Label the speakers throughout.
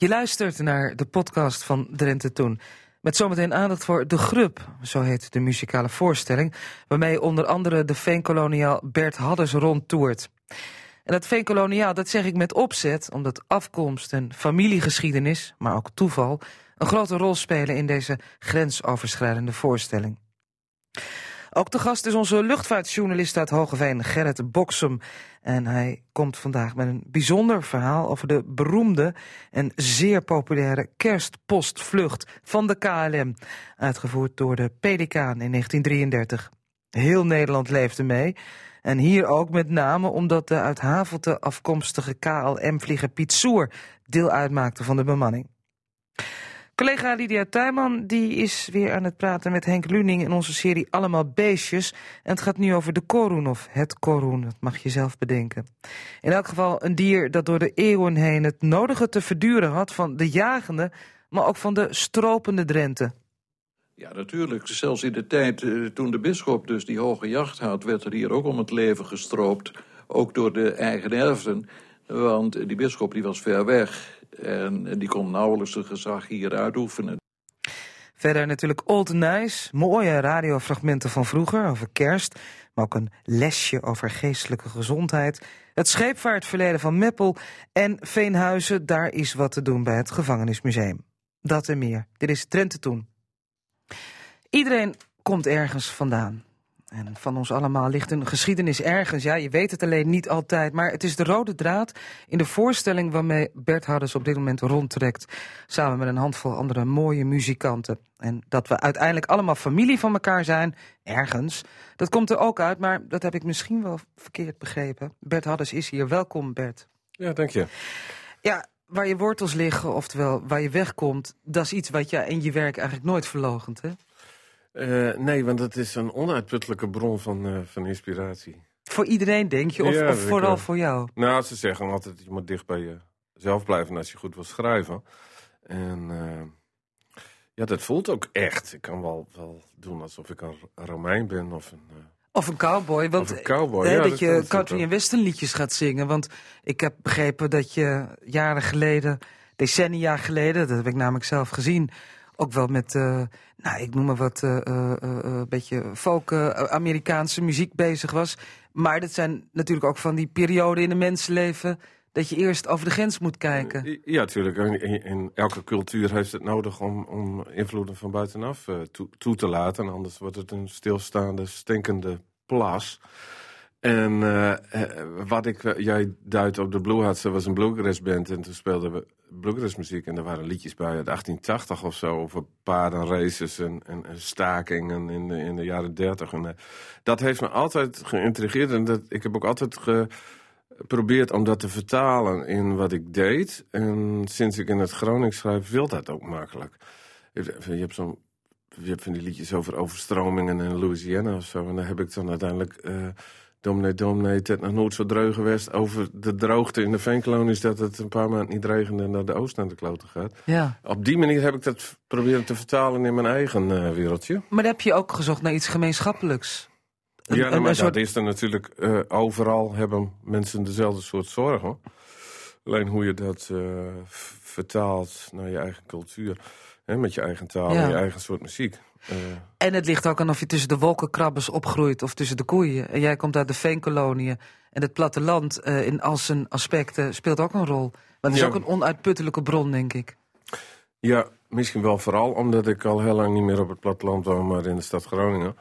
Speaker 1: Je luistert naar de podcast van Drenthe Toen. Met zometeen aandacht voor De Grub, zo heet de muzikale voorstelling... waarmee onder andere de veenkoloniaal Bert Hadders rondtoert. En dat veenkoloniaal, dat zeg ik met opzet... omdat afkomst en familiegeschiedenis, maar ook toeval... een grote rol spelen in deze grensoverschrijdende voorstelling. Ook de gast is onze luchtvaartjournalist uit Hogeveen, Gerrit Boksem. En hij komt vandaag met een bijzonder verhaal over de beroemde en zeer populaire kerstpostvlucht van de KLM. Uitgevoerd door de PDK in 1933. Heel Nederland leefde mee. En hier ook met name omdat de uit Havelte afkomstige KLM-vlieger Piet Soer deel uitmaakte van de bemanning. Collega Lydia Tuinman die is weer aan het praten met Henk Luning in onze serie Allemaal Beestjes. En het gaat nu over de koroen of het koroen, dat mag je zelf bedenken. In elk geval een dier dat door de eeuwen heen het nodige te verduren had van de jagende, maar ook van de stropende Drenthe.
Speaker 2: Ja, natuurlijk. Zelfs in de tijd eh, toen de bisschop dus die hoge jacht had, werd er hier ook om het leven gestroopt. Ook door de eigen erfden. Want die bisschop die was ver weg. En die kon nauwelijks zijn gezag hier uitoefenen.
Speaker 1: Verder natuurlijk Old Nice, mooie radiofragmenten van vroeger over kerst, maar ook een lesje over geestelijke gezondheid. Het scheepvaartverleden van Meppel en Veenhuizen, daar is wat te doen bij het gevangenismuseum. Dat en meer. Dit is Trente Toen. Iedereen komt ergens vandaan. En van ons allemaal ligt een geschiedenis ergens. Ja, je weet het alleen niet altijd. Maar het is de rode draad in de voorstelling waarmee Bert Harders op dit moment rondtrekt. Samen met een handvol andere mooie muzikanten. En dat we uiteindelijk allemaal familie van elkaar zijn, ergens. Dat komt er ook uit, maar dat heb ik misschien wel verkeerd begrepen. Bert Harders is hier. Welkom, Bert.
Speaker 3: Ja, dank je.
Speaker 1: Ja, waar je wortels liggen, oftewel waar je wegkomt... dat is iets wat je in je werk eigenlijk nooit verlogent, hè?
Speaker 3: Uh, nee, want het is een onuitputtelijke bron van, uh, van inspiratie.
Speaker 1: Voor iedereen, denk je? Of,
Speaker 3: Ja,
Speaker 1: of
Speaker 3: zeker.
Speaker 1: vooral voor jou?
Speaker 3: Nou, ze zeggen altijd, je moet dicht bij jezelf blijven als je goed wil schrijven. En eh, ja, dat voelt ook echt. Ik kan wel, wel doen alsof ik een Romein ben of een... eh,
Speaker 1: Of een cowboy. Want,
Speaker 3: Of een cowboy, ja,
Speaker 1: dat
Speaker 3: dat
Speaker 1: je country en western liedjes gaat zingen. Want ik heb begrepen dat je jaren geleden, decennia geleden... dat heb ik namelijk zelf gezien... ook wel met, eh, nou, ik noem maar wat, eh, eh, een beetje folk Amerikaanse muziek bezig was. Maar dat zijn natuurlijk ook van die perioden in een mensenleven... dat je eerst over de grens moet kijken.
Speaker 3: Ja, natuurlijk. En, elke cultuur heeft het nodig om, om invloeden van buitenaf toe, toe te laten. Anders wordt het een stilstaande, stinkende plas. En eh, eh, wat ik, eh, jij duidt op de Blue Hats, dat was een bluegrass band. En toen speelden we bluegrass muziek. En er waren liedjes bij uit 1880 of zo. Over paardenraces en, en, en stakingen in de, in de jaren 30. En, dat heeft me altijd geïntrigeerd. En dat, ik heb ook altijd ge, geprobeerd om dat te vertalen in wat ik deed. En sinds ik in het Gronings schrijf, wil dat ook makkelijk. Je hebt zo'n je hebt van die liedjes over overstromingen in Louisiana of zo. En daar heb ik dan uiteindelijk... Dominee, dominee, het is nog nooit zo dreug geweest over de droogte in de veenkolonies... dat het een paar maanden niet regende en dat de oost naar de kloten gaat.
Speaker 1: Ja.
Speaker 3: Op die manier heb ik dat proberen te vertalen in mijn eigen eh, wereldje.
Speaker 1: Maar heb je ook gezocht naar iets gemeenschappelijks. Een-
Speaker 3: ja, nou, maar
Speaker 1: soort-
Speaker 3: dat is er natuurlijk... eh, overal hebben mensen dezelfde soort zorgen. Alleen hoe je dat eh, vertaalt naar je eigen cultuur... Hè, met je eigen taal
Speaker 1: Ja.
Speaker 3: en je eigen soort muziek... eh,
Speaker 1: En het ligt ook aan of je tussen de wolkenkrabbers opgroeit of tussen de koeien. En jij komt uit de veenkoloniën. En het platteland eh, in al zijn aspecten speelt ook een rol. Maar het is
Speaker 3: Ja.
Speaker 1: ook een onuitputtelijke bron, denk ik.
Speaker 3: Ja, misschien wel vooral omdat ik al heel lang niet meer op het platteland woon, maar in de stad Groningen.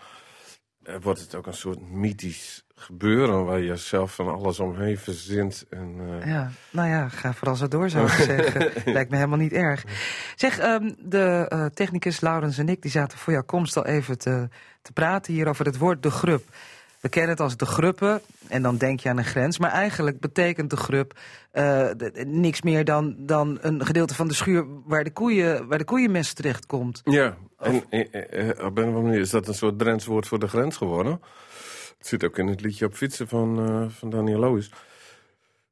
Speaker 3: Eh, wordt het ook een soort mythisch gebeuren waar je zelf van alles omheen verzint. En, eh,
Speaker 1: Ja, nou ja, ga vooral zo door, zou ik zeggen. Lijkt me helemaal niet erg. Zeg, ehm, de eh, technicus Laurens en ik die zaten voor jouw komst al even te, te praten hier over het woord de grup. We kennen het als de gruppen en dan denk je aan een grens. Maar eigenlijk betekent de grup eh, niks meer dan, dan een gedeelte van de schuur waar de, koeien, waar de koeienmest terechtkomt.
Speaker 3: Ja, en eh, eh, eh, op een of andere manier is dat een soort Drents woord voor de grens geworden. Het zit ook in het liedje op fietsen van, eh, van Daniel Loos.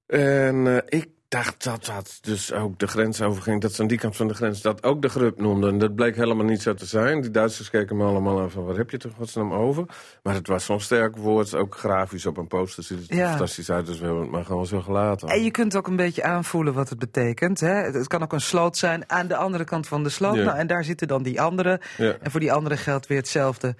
Speaker 3: En eh, ik dacht dat dat dus ook de grens overging. Dat ze aan die kant van de grens dat ook de grup noemden. En dat bleek helemaal niet zo te zijn. Die Duitsers keken me allemaal aan van, wat heb je toch godsnaam over? Maar het was zo'n sterk woord, ook grafisch op een poster. Ziet het
Speaker 1: Ja.
Speaker 3: fantastisch uit, dus we hebben het maar gewoon zo gelaten.
Speaker 1: En je kunt ook een beetje aanvoelen wat het betekent. Hè? Het- Het kan ook een sloot zijn aan de andere kant van de sloot.
Speaker 3: Ja.
Speaker 1: Nou, en daar zitten dan die anderen.
Speaker 3: Ja.
Speaker 1: En voor die anderen geldt weer hetzelfde.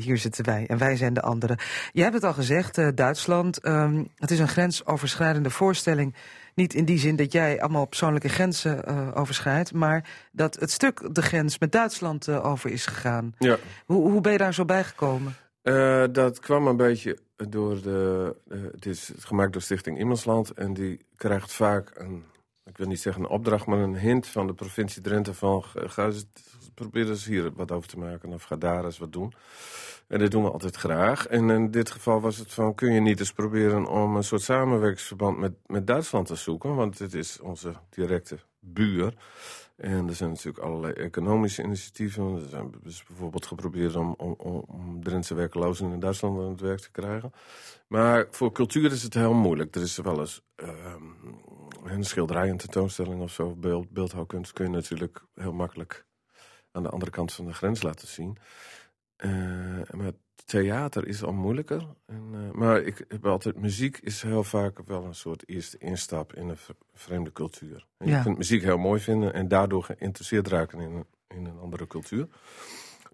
Speaker 1: Hier zitten wij en wij zijn de anderen. Je hebt het al gezegd, eh, Duitsland. ehm, het is een grensoverschrijdende voorstelling. Niet in die zin dat jij allemaal persoonlijke grenzen eh, overschrijdt. Maar dat het stuk de grens met Duitsland eh, over is gegaan.
Speaker 3: Ja.
Speaker 1: Hoe, hoe ben je daar zo bijgekomen?
Speaker 3: Eh, dat kwam een beetje door de. het is gemaakt door Stichting Immelsland. En die krijgt vaak een. Ik wil niet zeggen een opdracht, maar een hint van de provincie Drenthe. Van ga- ga eens, probeer eens hier wat over te maken. Of ga daar eens wat doen. En dat doen we altijd graag. En in dit geval was het van: kun je niet eens proberen om een soort samenwerkingsverband met, met Duitsland te zoeken? Want het is onze directe buur. En er zijn natuurlijk allerlei economische initiatieven. Er zijn dus bijvoorbeeld geprobeerd om, om, om, Drentse werklozen in Duitsland aan het werk te krijgen. Maar voor cultuur is het heel moeilijk. Er is wel eens ehm, een schilderij, een tentoonstelling of zo, beeld, beeldhouwkunst kun je natuurlijk heel makkelijk aan de andere kant van de grens laten zien. Eh, maar theater is al moeilijker. En, eh, maar ik heb altijd, muziek is heel vaak wel een soort eerste instap in een vreemde cultuur. En
Speaker 1: Ja.
Speaker 3: Je kunt muziek heel mooi vinden en daardoor geïnteresseerd raken in, een- in een andere cultuur.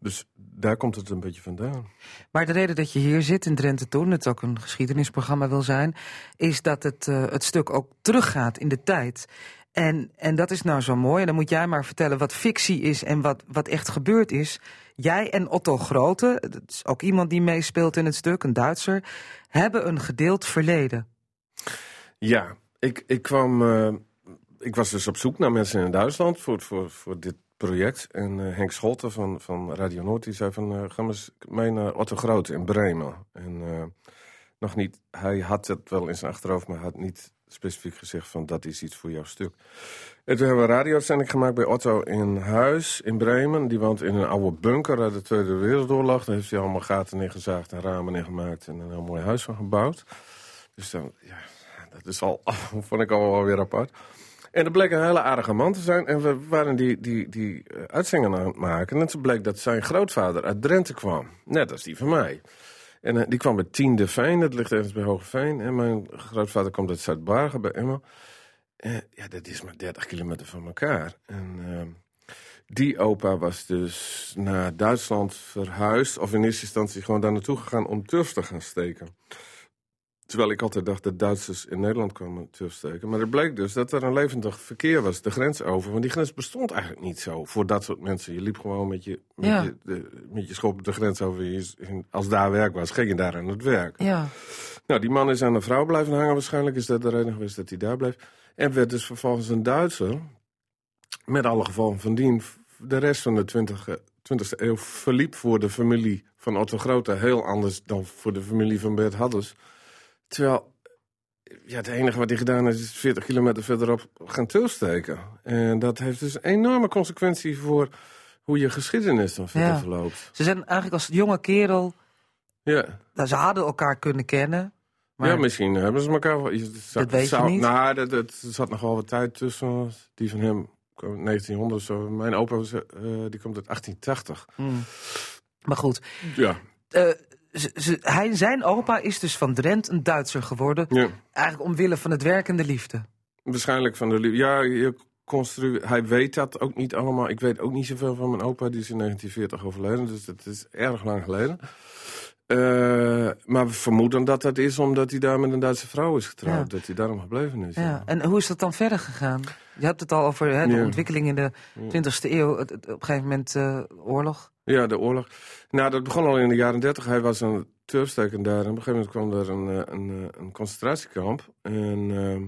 Speaker 3: Dus daar komt het een beetje vandaan.
Speaker 1: Maar de reden dat je hier zit in Drenthe Toen, het ook een geschiedenisprogramma wil zijn, is dat het, eh, het stuk ook teruggaat in de tijd. En, en dat is nou zo mooi. En dan moet jij maar vertellen wat fictie is en wat, wat echt gebeurd is. Jij en Otto Grote, dat is ook iemand die meespeelt in het stuk, een Duitser, hebben een gedeeld verleden.
Speaker 3: Ja, ik, ik kwam. eh, ik was dus op zoek naar mensen in Duitsland voor, voor, voor dit project. En eh, Henk Scholten van, van Radio Noord die zei van... eh, ga maar eens mee naar Otto Groot in Bremen. En nog niet... Hij had het wel in zijn achterhoofd, maar had niet specifiek gezegd van... dat is iets voor jouw stuk. En toen hebben we een radio-uitzending gemaakt bij Otto in huis in Bremen. Die woont in een oude bunker uit de Tweede Wereldoorlog. Daar heeft hij allemaal gaten ingezaagd en ramen ingemaakt... en een heel mooi huis van gebouwd. Dus dan, ja, dat is al, vond ik al wel weer apart. En er bleek een hele aardige man te zijn. En we waren die, die, die eh, uitzendingen aan het maken. En toen bleek dat zijn grootvader uit Drenthe kwam. Net als die van mij. En eh, die kwam bij Tiende Veen, dat ligt ergens bij Hogeveen. En mijn grootvader komt uit Zuid-Bargen bij Emma. Eh, ja, dat is maar 30 kilometer van elkaar. En ehm, die opa was dus naar Duitsland verhuisd. Of in eerste instantie gewoon daar naartoe gegaan om turf te gaan steken. Terwijl ik altijd dacht dat Duitsers in Nederland kwamen terugsteken. Maar er bleek dus dat er een levendig verkeer was, de grens over. Want die grens bestond eigenlijk niet zo voor dat soort mensen. Je liep gewoon met je, met
Speaker 1: Ja.
Speaker 3: je, de, met je schop op de grens over. Je- Als daar werk was, ging je daar aan het werk.
Speaker 1: Ja,
Speaker 3: Nou, die man is aan een vrouw blijven hangen. Waarschijnlijk is dat de reden geweest dat hij daar bleef. En werd dus vervolgens een Duitser. Met alle gevolgen van dien. De rest van de 20, 20e eeuw verliep voor de familie van Otto Grote heel anders dan voor de familie van Bert Hadders. Terwijl, ja, het enige wat hij gedaan heeft is 40 kilometer verderop gaan tilsteken. En dat heeft dus een enorme consequentie voor hoe je geschiedenis dan verder
Speaker 1: Ja.
Speaker 3: verloopt.
Speaker 1: ze zijn eigenlijk als jonge kerel,
Speaker 3: Ja.
Speaker 1: nou, ze hadden elkaar kunnen kennen. Maar
Speaker 3: Ja, misschien hebben ze elkaar wel. zou-
Speaker 1: Dat weet je
Speaker 3: zou-
Speaker 1: niet.
Speaker 3: Nou, dat, dat, er zat nog wel wat tijd tussen. Die van hem kwam 1900 of zo. Mijn opa was, eh, die komt uit 1880.
Speaker 1: Hmm. Maar goed,
Speaker 3: Ja.
Speaker 1: eh, ze- hij, zijn opa is dus van Drent een Duitser geworden.
Speaker 3: ja.
Speaker 1: Eigenlijk omwille van het werk en de liefde.
Speaker 3: Waarschijnlijk van de liefde. Ja, je hij weet dat ook niet allemaal. Ik weet ook niet zoveel van mijn opa. Die is in 1940 overleden. Dus dat is erg lang geleden. Eh, maar we vermoeden dat dat is omdat hij daar met een Duitse vrouw is getrouwd.
Speaker 1: Ja.
Speaker 3: Dat hij daarom gebleven is.
Speaker 1: Ja.
Speaker 3: Ja.
Speaker 1: En hoe is dat dan verder gegaan? Je hebt het al over hè, de
Speaker 3: Ja.
Speaker 1: ontwikkeling in de 20e eeuw. Op een gegeven moment eh, oorlog.
Speaker 3: Ja, de oorlog. Nou, dat begon al in de jaren dertig. Hij was een turfsteken daar. En op een gegeven moment kwam er een, eh, een, eh, een concentratiekamp. En, ehm,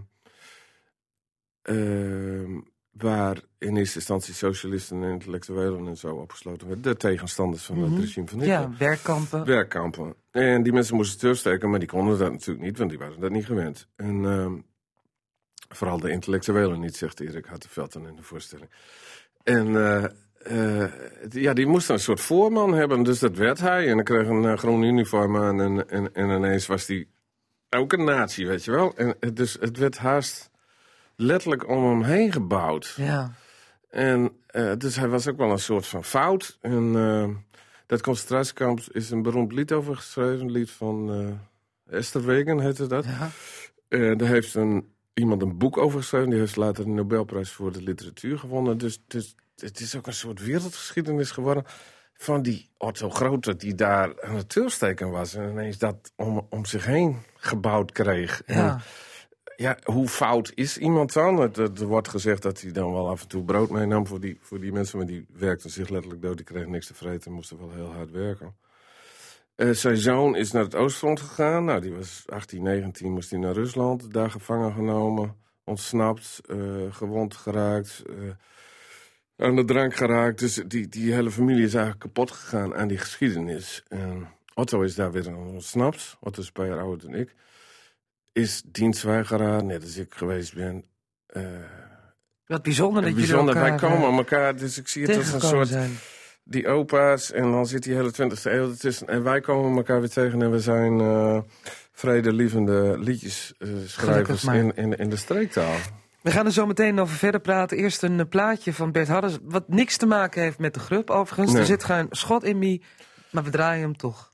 Speaker 3: ehm, waar in eerste instantie socialisten en intellectuelen en zo opgesloten werden. De tegenstanders van
Speaker 1: Mhm.
Speaker 3: het regime van Hitler.
Speaker 1: Ja, werkkampen.
Speaker 3: Werkkampen. En die mensen moesten terugsteken, maar die konden dat natuurlijk niet, want die waren dat niet gewend. En ehm, vooral de intellectuelen niet, zegt Erik Hartenveld dan in de voorstelling. En eh, ja, die moesten een soort voorman hebben, dus dat werd hij. En dan kreeg een eh, groen uniform aan en, en, en ineens was hij ook een nazi, weet je wel. En eh, dus het werd haast letterlijk om hem heen gebouwd.
Speaker 1: Ja.
Speaker 3: En dus hij was ook wel een soort van fout. En dat concentratiekamp is een beroemd lied over geschreven. Een lied van Esther Wegen heette dat.
Speaker 1: ja.
Speaker 3: Daar heeft een, iemand een boek over geschreven. Die heeft later de Nobelprijs voor de literatuur gewonnen. Dus, dus het is ook een soort wereldgeschiedenis geworden. Van die Otto Grote die daar aan het was. En ineens dat om, om zich heen gebouwd kreeg. En
Speaker 1: Ja.
Speaker 3: ja, hoe fout is iemand dan? Er wordt gezegd dat hij dan wel af en toe brood meenam voor die, voor die mensen. Maar die werkten zich letterlijk dood. Die kregen niks te vreten en moesten wel heel hard werken. Eh, zijn zoon is naar het Oostfront gegaan. Nou, die was 18, 19, moest hij naar Rusland. Daar gevangen genomen, ontsnapt, eh, gewond geraakt, eh, aan de drank geraakt. Dus die, die hele familie is eigenlijk kapot gegaan aan die geschiedenis. En Otto is daar weer ontsnapt. Otto is een paar jaar ouder dan ik. Is dienstweigeraar, net als ik geweest ben. Eh,
Speaker 1: Wat bijzonder dat
Speaker 3: bijzonder,
Speaker 1: jullie
Speaker 3: wij
Speaker 1: elkaar
Speaker 3: komen
Speaker 1: eh,
Speaker 3: elkaar, dus ik zie het als een soort
Speaker 1: zijn.
Speaker 3: die opa's en dan zit die hele 20e eeuw ertussen. En wij komen elkaar weer tegen en we zijn eh vredelievende liedjes schrijvers
Speaker 1: maar.
Speaker 3: in, in, in de streektaal.
Speaker 1: We gaan er zo meteen over verder praten. Eerst een eh, plaatje van Bert Hadders, wat niks te maken heeft met de grup overigens.
Speaker 3: Nee.
Speaker 1: Er zit geen schot in me, maar we draaien hem toch.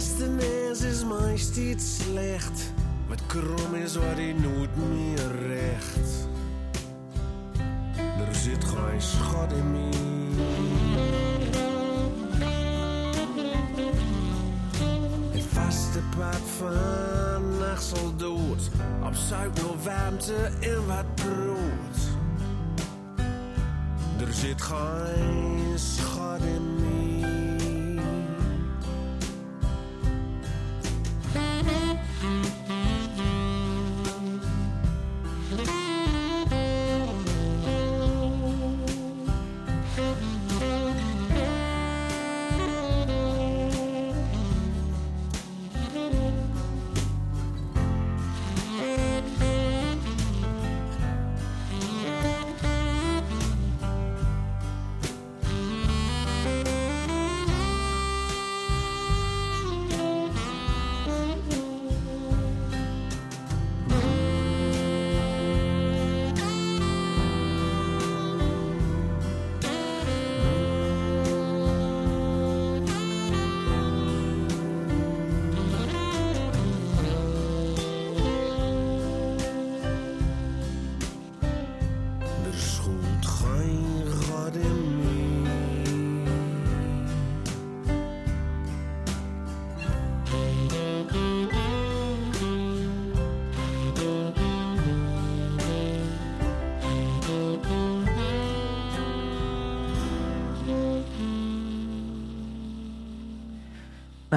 Speaker 4: Nes is meest iets slecht. Wat krom is, wat hij nooit meer recht. Er zit geen schat in mij. Het vaste pad van nachtsel dood. Op zoek naar warmte en wat brood. Er zit geen schat in mij.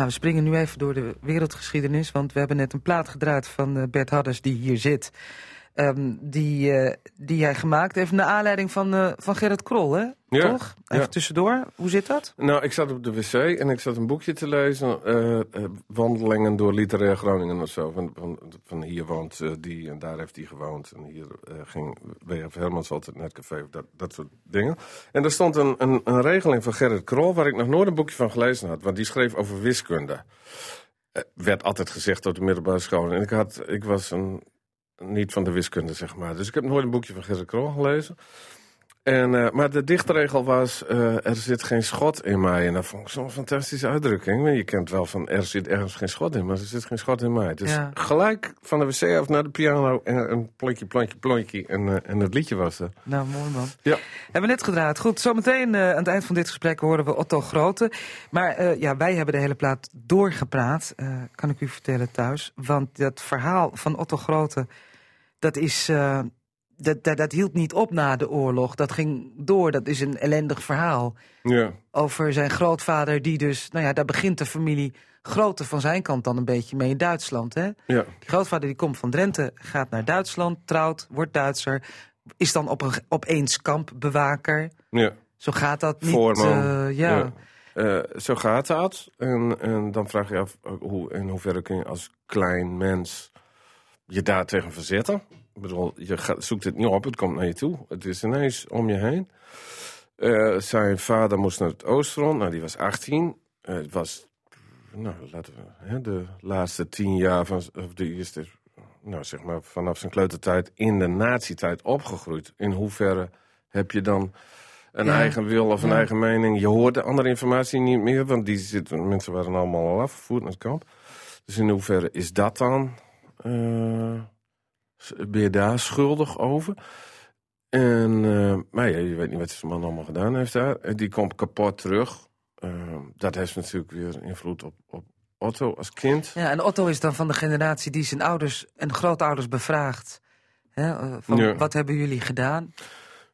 Speaker 1: Nou, we springen nu even door de wereldgeschiedenis, want we hebben net een plaat gedraaid van eh, Bert Hadders die hier zit. Ehm, die, eh, die hij gemaakt heeft naar aanleiding van, eh, van Gerrit Krol, hè?
Speaker 3: Ja,
Speaker 1: Toch? Even
Speaker 3: ja.
Speaker 1: tussendoor. Hoe zit dat?
Speaker 3: Nou, ik zat op de wc en ik zat een boekje te lezen. eh, wandelingen door literair Groningen of zo. Van, van, van hier woont die en daar heeft die gewoond. En hier ging W.F. Hermans altijd naar het café. of Dat, dat soort dingen. En er stond een, een, een regeling van Gerrit Krol... waar ik nog nooit een boekje van gelezen had. Want die schreef over wiskunde. Werd altijd gezegd op de middelbare school. En ik, had, ik was een, niet van de wiskunde, zeg maar. Dus ik heb nooit een boekje van Gerrit Krol gelezen. En, eh, maar de dichtregel was, eh, er zit geen schot in mij. En dat vond ik zo'n fantastische uitdrukking. Want Je kent wel van, er zit ergens geen schot in, maar er zit geen schot in mij. Dus
Speaker 1: Ja.
Speaker 3: gelijk van de wc af naar de piano en een plonkje, plankje, plonkje. En, eh, en het liedje was er.
Speaker 1: Nou, mooi man.
Speaker 3: Ja.
Speaker 1: Hebben we net gedraaid. Goed, zometeen aan het eind van dit gesprek horen we Otto Grote. Maar ja, wij hebben de hele plaat doorgepraat, kan ik u vertellen thuis. Want dat verhaal van Otto Grote, dat is... dat, dat, dat hield niet op na de oorlog. Dat ging door. Dat is een ellendig verhaal.
Speaker 3: Ja.
Speaker 1: Over zijn grootvader, die dus... Nou ja, daar begint de familie Grote van zijn kant dan een beetje mee in Duitsland. Hè?
Speaker 3: Ja.
Speaker 1: Die grootvader die komt van Drenthe, gaat naar Duitsland, trouwt, wordt Duitser. Is dan op een, opeens kampbewaker.
Speaker 3: Ja.
Speaker 1: Zo gaat dat niet.
Speaker 3: Voorman.
Speaker 1: eh, ja.
Speaker 3: Eh, zo gaat dat. En, en dan vraag je af, eh, hoe, in hoeverre kun je als klein mens je daar tegen verzetten? Ik bedoel, je gaat, zoekt het niet op, het komt naar je toe. Het is ineens om je heen. Eh, zijn vader moest naar het Oostfront, nou die was 18. Eh, het was, nou laten we, hè, de laatste tien jaar van, of de eerste, nou zeg maar vanaf zijn kleutertijd in de nazi-tijd opgegroeid. In hoeverre heb je dan een
Speaker 1: Ja.
Speaker 3: eigen wil of een
Speaker 1: Ja.
Speaker 3: eigen mening? Je hoort de andere informatie niet meer, want die zitten, mensen waren allemaal al afgevoerd naar het kamp. Dus in hoeverre is dat dan? eh, ben je daar schuldig over? En, maar ja, je weet niet wat zijn man allemaal gedaan heeft daar. En die komt kapot terug. Eh, dat heeft natuurlijk weer invloed op, op Otto als kind.
Speaker 1: ja, en Otto is dan van de generatie die zijn ouders en grootouders bevraagt. Hè, eh, van,
Speaker 3: Ja.
Speaker 1: Wat hebben jullie gedaan?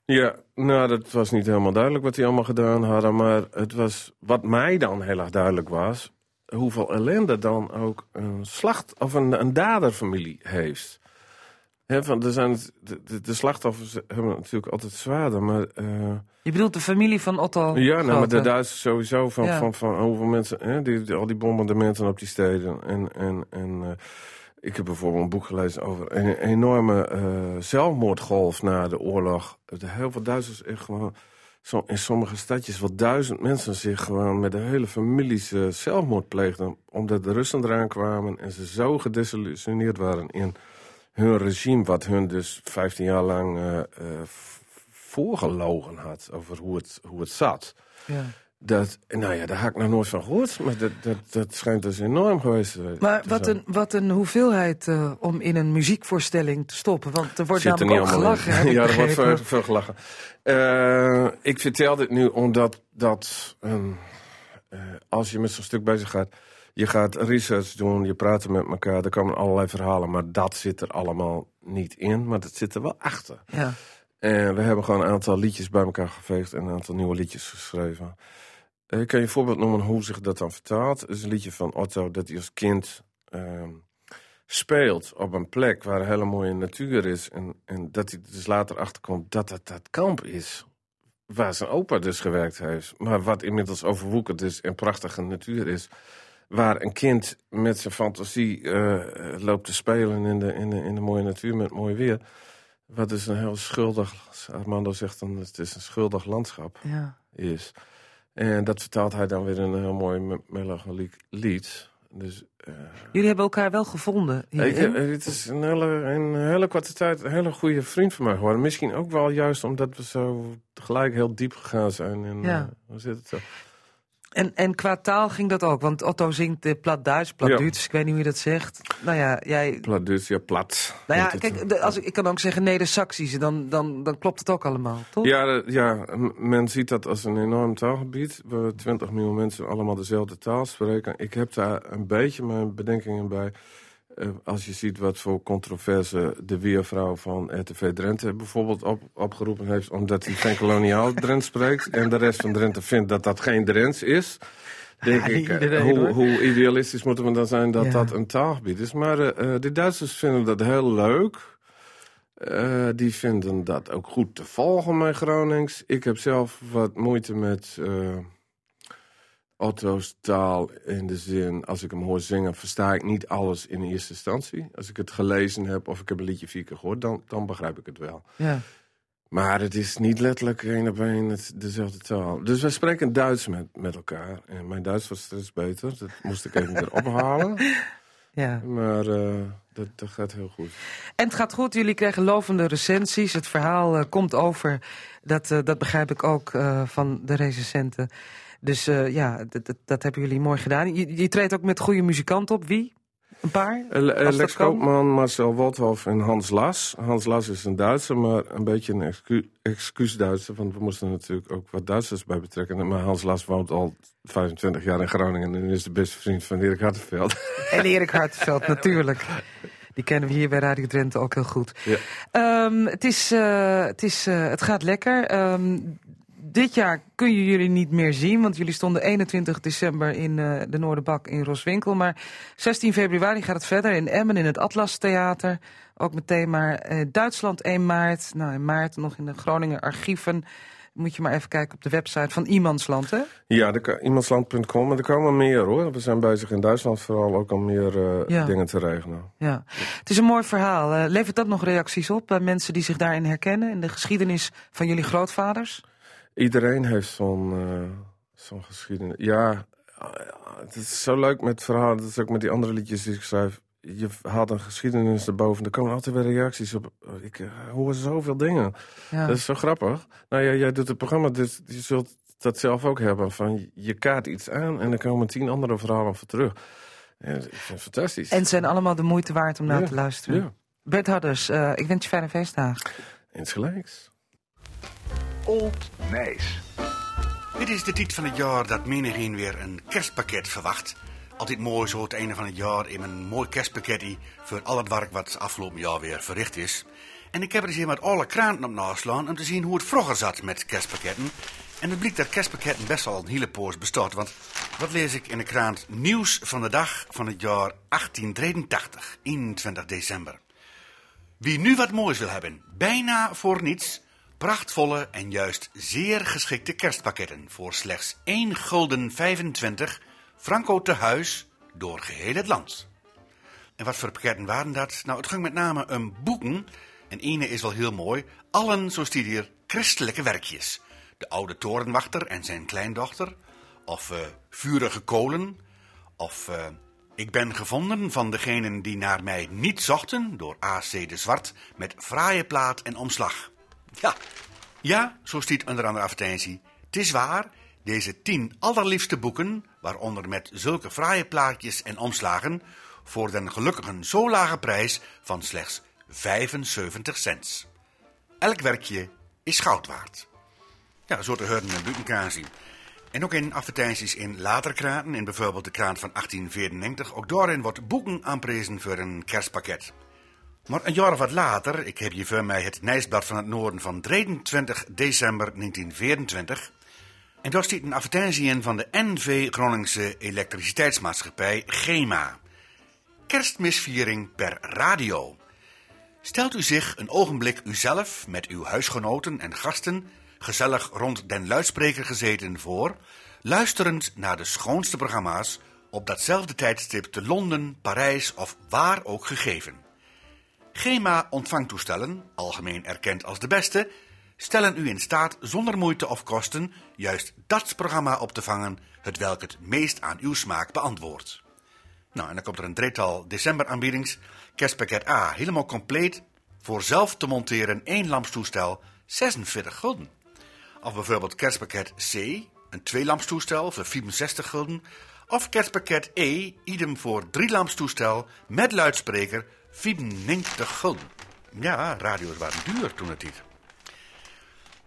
Speaker 3: Ja, nou, dat was niet helemaal duidelijk wat die allemaal gedaan hadden. Maar het was, wat mij dan heel erg duidelijk was... hoeveel ellende dan ook een slacht of een, een daderfamilie heeft. Van, er zijn, de, de, slachtoffers hebben natuurlijk altijd zwaarder, maar... eh,
Speaker 1: Je bedoelt de familie van Otto
Speaker 3: Ja, nou, maar de Duitsers sowieso van,
Speaker 1: Ja.
Speaker 3: van, van hoeveel mensen, hè, die, die- al die bombardementen op die steden. En, en, en eh, ik heb bijvoorbeeld een boek gelezen over een enorme eh, zelfmoordgolf na de oorlog. Heel veel Duitsers echt gewoon, zo, in sommige stadjes, wel duizend mensen zich gewoon met de hele families zelfmoord pleegden. Omdat de Russen eraan kwamen en ze zo gedesillusioneerd waren in hun regime, wat hun dus 15 jaar lang eh, eh, voorgelogen had over hoe het, hoe het zat.
Speaker 1: Ja.
Speaker 3: Dat, nou ja, daar had ik nog nooit van gehoord. Maar dat, dat, dat schijnt dus enorm geweest te
Speaker 1: Maar wat
Speaker 3: zijn.
Speaker 1: een, wat een hoeveelheid eh, om in een muziekvoorstelling te stoppen. Want er wordt
Speaker 3: Zit er
Speaker 1: namelijk ook gelachen.
Speaker 3: ja, er wordt veel, veel gelachen. Eh, ik vertel dit nu omdat dat, ehm, eh, als je met zo'n stuk bezig gaat... je gaat research doen, je praat met elkaar, er komen allerlei verhalen... maar dat zit er allemaal niet in, maar dat zit er wel achter.
Speaker 1: Ja.
Speaker 3: En we hebben gewoon een aantal liedjes bij elkaar geveegd en een aantal nieuwe liedjes geschreven. Eh, Ik kan je een voorbeeld noemen hoe zich dat dan vertaalt. Het is een liedje van Otto dat hij als kind ehm, speelt op een plek waar een hele mooie natuur is. En, en dat hij dus later achterkomt dat het dat kamp is. Waar zijn opa dus gewerkt heeft. Maar wat inmiddels overwoekerd is en prachtige natuur is. Waar een kind met zijn fantasie eh, loopt te spelen in de, in, de, in de mooie natuur met mooi weer. Wat dus een heel schuldig, Armando zegt dan, het is een schuldig landschap
Speaker 1: Ja.
Speaker 3: is. En dat vertaalt hij dan weer in een heel mooi me- melancholiek lied. Dus, eh,
Speaker 1: Jullie hebben elkaar wel gevonden.
Speaker 3: ik, het is een hele, een hele korte tijd een hele goede vriend van mij geworden. Misschien ook wel juist omdat we zo gelijk heel diep gegaan zijn. En,
Speaker 1: Ja.
Speaker 3: eh, hoe zit het zo?
Speaker 1: En, en qua taal ging dat ook, want Otto zingt uh, plat Duits, plat
Speaker 3: Ja.
Speaker 1: Duits, ik weet niet hoe je dat zegt. Nou ja, jij...
Speaker 3: Plat dus, ja, plat.
Speaker 1: Nou ja, kijk, de- als, ik ik kan ook zeggen Neder-Saxisch, dan, dan, dan klopt het ook allemaal, toch?
Speaker 3: Ja, ja, men ziet dat als een enorm taalgebied. Waar 20 miljoen mensen allemaal dezelfde taal spreken. Ik heb daar een beetje mijn bedenkingen bij. Eh, als je ziet wat voor controverse de weervrouw van RTV Drenthe bijvoorbeeld op, opgeroepen heeft. Omdat hij geen koloniaal Drents spreekt. En de rest van Drenthe vindt dat dat geen Drents is. denk
Speaker 1: Ja,
Speaker 3: ik, eh,
Speaker 1: iedereen,
Speaker 3: hoe, hoe idealistisch moeten we dan zijn dat
Speaker 1: Ja.
Speaker 3: dat een taalgebied is. Maar eh, de Duitsers vinden dat heel leuk. Die vinden dat ook goed te volgen, mijn Gronings. Ik heb zelf wat moeite met Otto's taal in de zin... als ik hem hoor zingen, versta ik niet alles in eerste instantie. Als ik het gelezen heb of ik heb een liedje vier keer gehoord... dan, dan begrijp ik het wel.
Speaker 1: Ja.
Speaker 3: Maar het is niet letterlijk één op één dezelfde taal. Dus wij spreken Duits met, met elkaar. En mijn Duits was steeds beter. Dat moest ik even weer ophalen.
Speaker 1: ja.
Speaker 3: Maar eh, dat, dat gaat heel goed.
Speaker 1: En het gaat goed, jullie kregen lovende recensies. Het verhaal eh, komt over, dat, eh, dat begrijp ik ook van de recensenten. Dus eh, ja, dat, hebben jullie mooi gedaan. Je, je treedt ook met goede muzikanten op. Wie? Een paar?
Speaker 3: Eh, Lex. Koopman, Marcel Wolthoff en Hans Las. Hans Las is een Duitser, maar een beetje een excu excuus-Duitser. Want we moesten natuurlijk ook wat Duitsers bij betrekken. Maar Hans Las woont al 25 jaar in Groningen... en is de beste vriend van Erik Hartenveld.
Speaker 1: En Erik Hartenveld, natuurlijk. Die kennen we hier bij Radio Drenthe ook heel goed.
Speaker 3: Ja.
Speaker 1: Ehm, het, is, eh, het, is, het gaat lekker. Ehm, dit jaar kun je jullie niet meer zien, want jullie stonden 21 december in eh, de Noorderbak in Roswinkel. Maar 16 februari gaat het verder in Emmen in het Atlas Theater. Ook met thema eh, Duitsland 1 maart. Nou, in maart nog in de Groninger archieven. Moet je maar even kijken op de website van Iemandsland, hè?
Speaker 3: Ja, iemandsland.com. Maar er komen meer hoor. We zijn bezig in Duitsland vooral ook om meer eh,
Speaker 1: Ja.
Speaker 3: dingen te regelen.
Speaker 1: Ja, het is een mooi verhaal. Levert dat nog reacties op bij mensen die zich daarin herkennen? In de geschiedenis van jullie grootvaders?
Speaker 3: Iedereen heeft zo'n eh, zo'n geschiedenis. Ja, het is zo leuk met verhalen. Dat is ook met die andere liedjes die ik schrijf. Je haalt een geschiedenis erboven. Er komen altijd weer reacties op. Ik eh, hoor zoveel dingen.
Speaker 1: Ja.
Speaker 3: Dat is zo grappig. Nou ja, jij doet het programma, dus je zult dat zelf ook hebben. Van je kaart iets aan en er komen tien andere verhalen voor terug. Ja, ik vind het fantastisch.
Speaker 1: En het zijn allemaal de moeite waard om naar
Speaker 3: Ja,
Speaker 1: te luisteren.
Speaker 3: Ja,
Speaker 1: Bert Hadders, eh, ik wens je fijne feestdagen.
Speaker 3: insgelijks.
Speaker 5: Old Nijs.
Speaker 6: Dit is de tijd van het jaar dat menigeen weer een kerstpakket verwacht. Altijd mooi zo het einde van het jaar in een mooi kerstpakketje voor al het werk wat afgelopen jaar weer verricht is. En ik heb er eens hier met alle kranten op naslaan om te zien hoe het vroeger zat met kerstpakketten. En het blijkt dat kerstpakketten best wel een hele poos bestaat. Want wat lees ik in de krant Nieuws van de dag van het jaar 1883, 21 december. Wie nu wat moois wil hebben, bijna voor niets, prachtvolle en juist zeer geschikte kerstpakketten voor slechts 1 gulden 25 franco te huis door geheel het land. En wat voor pakketten waren dat? Nou, het ging met name om boeken. En ene is wel heel mooi. Allen, zo stiet hier, christelijke werkjes. De oude torenwachter en zijn kleindochter. Of eh, vurige kolen. Of eh, ik ben gevonden van degenen die naar mij niet zochten. Door A.C. de Zwart met fraaie plaat en omslag. Ja, ja, zo stiet onder andere advertentie. Het is waar, deze tien allerliefste boeken, waaronder met zulke fraaie plaatjes en omslagen, voor den gelukkigen zo lage prijs van slechts 75 cent. Elk werkje is goud waard. Ja, zo te horen en buitenkaan zien. En ook in advertenties in later kranten, in bijvoorbeeld de krant van 1894, ook daarin wordt boeken aanprezen voor een kerstpakket. Maar een jaar of wat later, ik heb hier voor mij het Nijsblad van het Noorden van 23 december 1924. En daar stiet een advertentie in van de NV Groningse Elektriciteitsmaatschappij GEMA. Kerstmisviering per radio. Stelt u zich een ogenblik uzelf met uw huisgenoten en gasten gezellig rond den luidspreker gezeten voor, luisterend naar de schoonste programma's op datzelfde tijdstip te Londen, Parijs of waar ook gegeven. GEMA ontvangtoestellen, algemeen erkend als de beste, stellen u in staat zonder moeite of kosten juist dat programma op te vangen, het welk het meest aan uw smaak beantwoordt. Nou, en dan komt er een drietal decemberaanbiedings. Kerstpakket A, helemaal compleet. Voor zelf te monteren één lampstoestel, 46 gulden. Of bijvoorbeeld kerstpakket C, een tweelampstoestel voor 64 gulden. Of kerstpakket E, idem voor drie lampstoestel met luidspreker, 94 gulden. Ja, radio's waren duur toen het niet.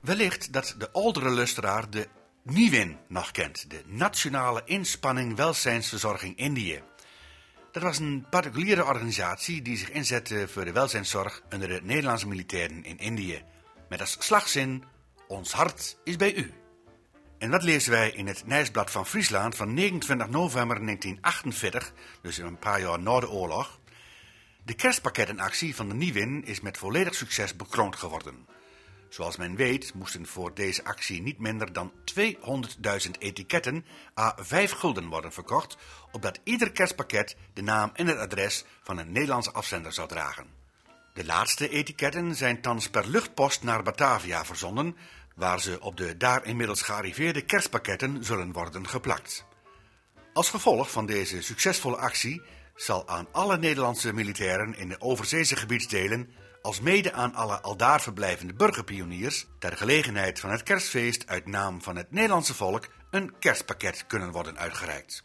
Speaker 6: Wellicht dat de oudere luisteraar de NIWIN nog kent, de Nationale Inspanning Welzijnsverzorging Indië. Dat was een particuliere organisatie die zich inzette voor de welzijnszorg onder de Nederlandse militairen in Indië. Met als slagzin: Ons hart is bij u. En dat lezen wij in het Nijsblad van Friesland van 29 november 1948, dus een paar jaar na de oorlog. De kerstpakkettenactie van de Nieuwin is met volledig succes bekroond geworden. Zoals men weet moesten voor deze actie niet minder dan 200.000 etiketten à 5 gulden worden verkocht, opdat ieder kerstpakket de naam en het adres van een Nederlandse afzender zou dragen. De laatste etiketten zijn thans per luchtpost naar Batavia verzonden, waar ze op de daar inmiddels gearriveerde kerstpakketten zullen worden geplakt. Als gevolg van deze succesvolle actie zal aan alle Nederlandse militairen in de overzeese gebiedsdelen, als mede aan alle aldaar verblijvende burgerpioniers, ter gelegenheid van het kerstfeest uit naam van het Nederlandse volk een kerstpakket kunnen worden uitgereikt.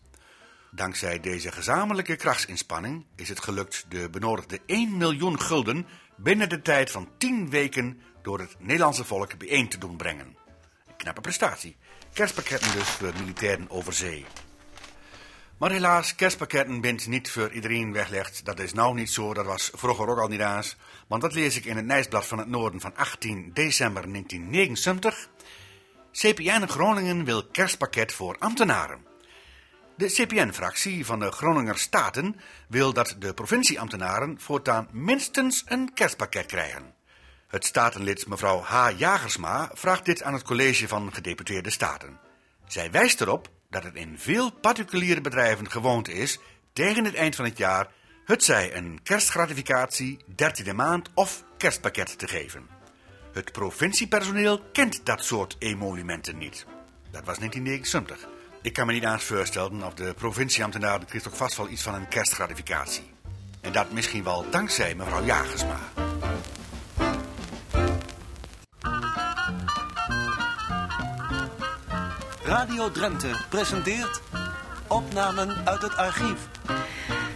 Speaker 6: Dankzij deze gezamenlijke krachtsinspanning is het gelukt de benodigde 1 miljoen gulden binnen de tijd van 10 weken door het Nederlandse volk bijeen te doen brengen. Een knappe prestatie. Kerstpakketten dus voor militairen over zee. Maar helaas, kerstpakketten bent niet voor iedereen weggelegd. Dat is nou niet zo, dat was vroeger ook al niet eens. Want dat lees ik in het Nijsblad van het Noorden van 18 december 1979. CPN Groningen wil kerstpakket voor ambtenaren. De CPN-fractie van de Groninger Staten wil dat de provincieambtenaren voortaan minstens een kerstpakket krijgen. Het statenlid mevrouw H. Jagersma vraagt dit aan het college van gedeputeerde staten. Zij wijst erop dat het in veel particuliere bedrijven gewoonte is tegen het eind van het jaar het zij een kerstgratificatie, dertiende maand of kerstpakket te geven. Het provinciepersoneel kent dat soort emolumenten niet. Dat was 1979. Ik kan me niet eens voorstellen of de provincieambtenaren kreeg toch vast wel iets van een kerstgratificatie. En dat misschien wel dankzij mevrouw Jagersma.
Speaker 7: Radio Drenthe presenteert opnamen uit het archief.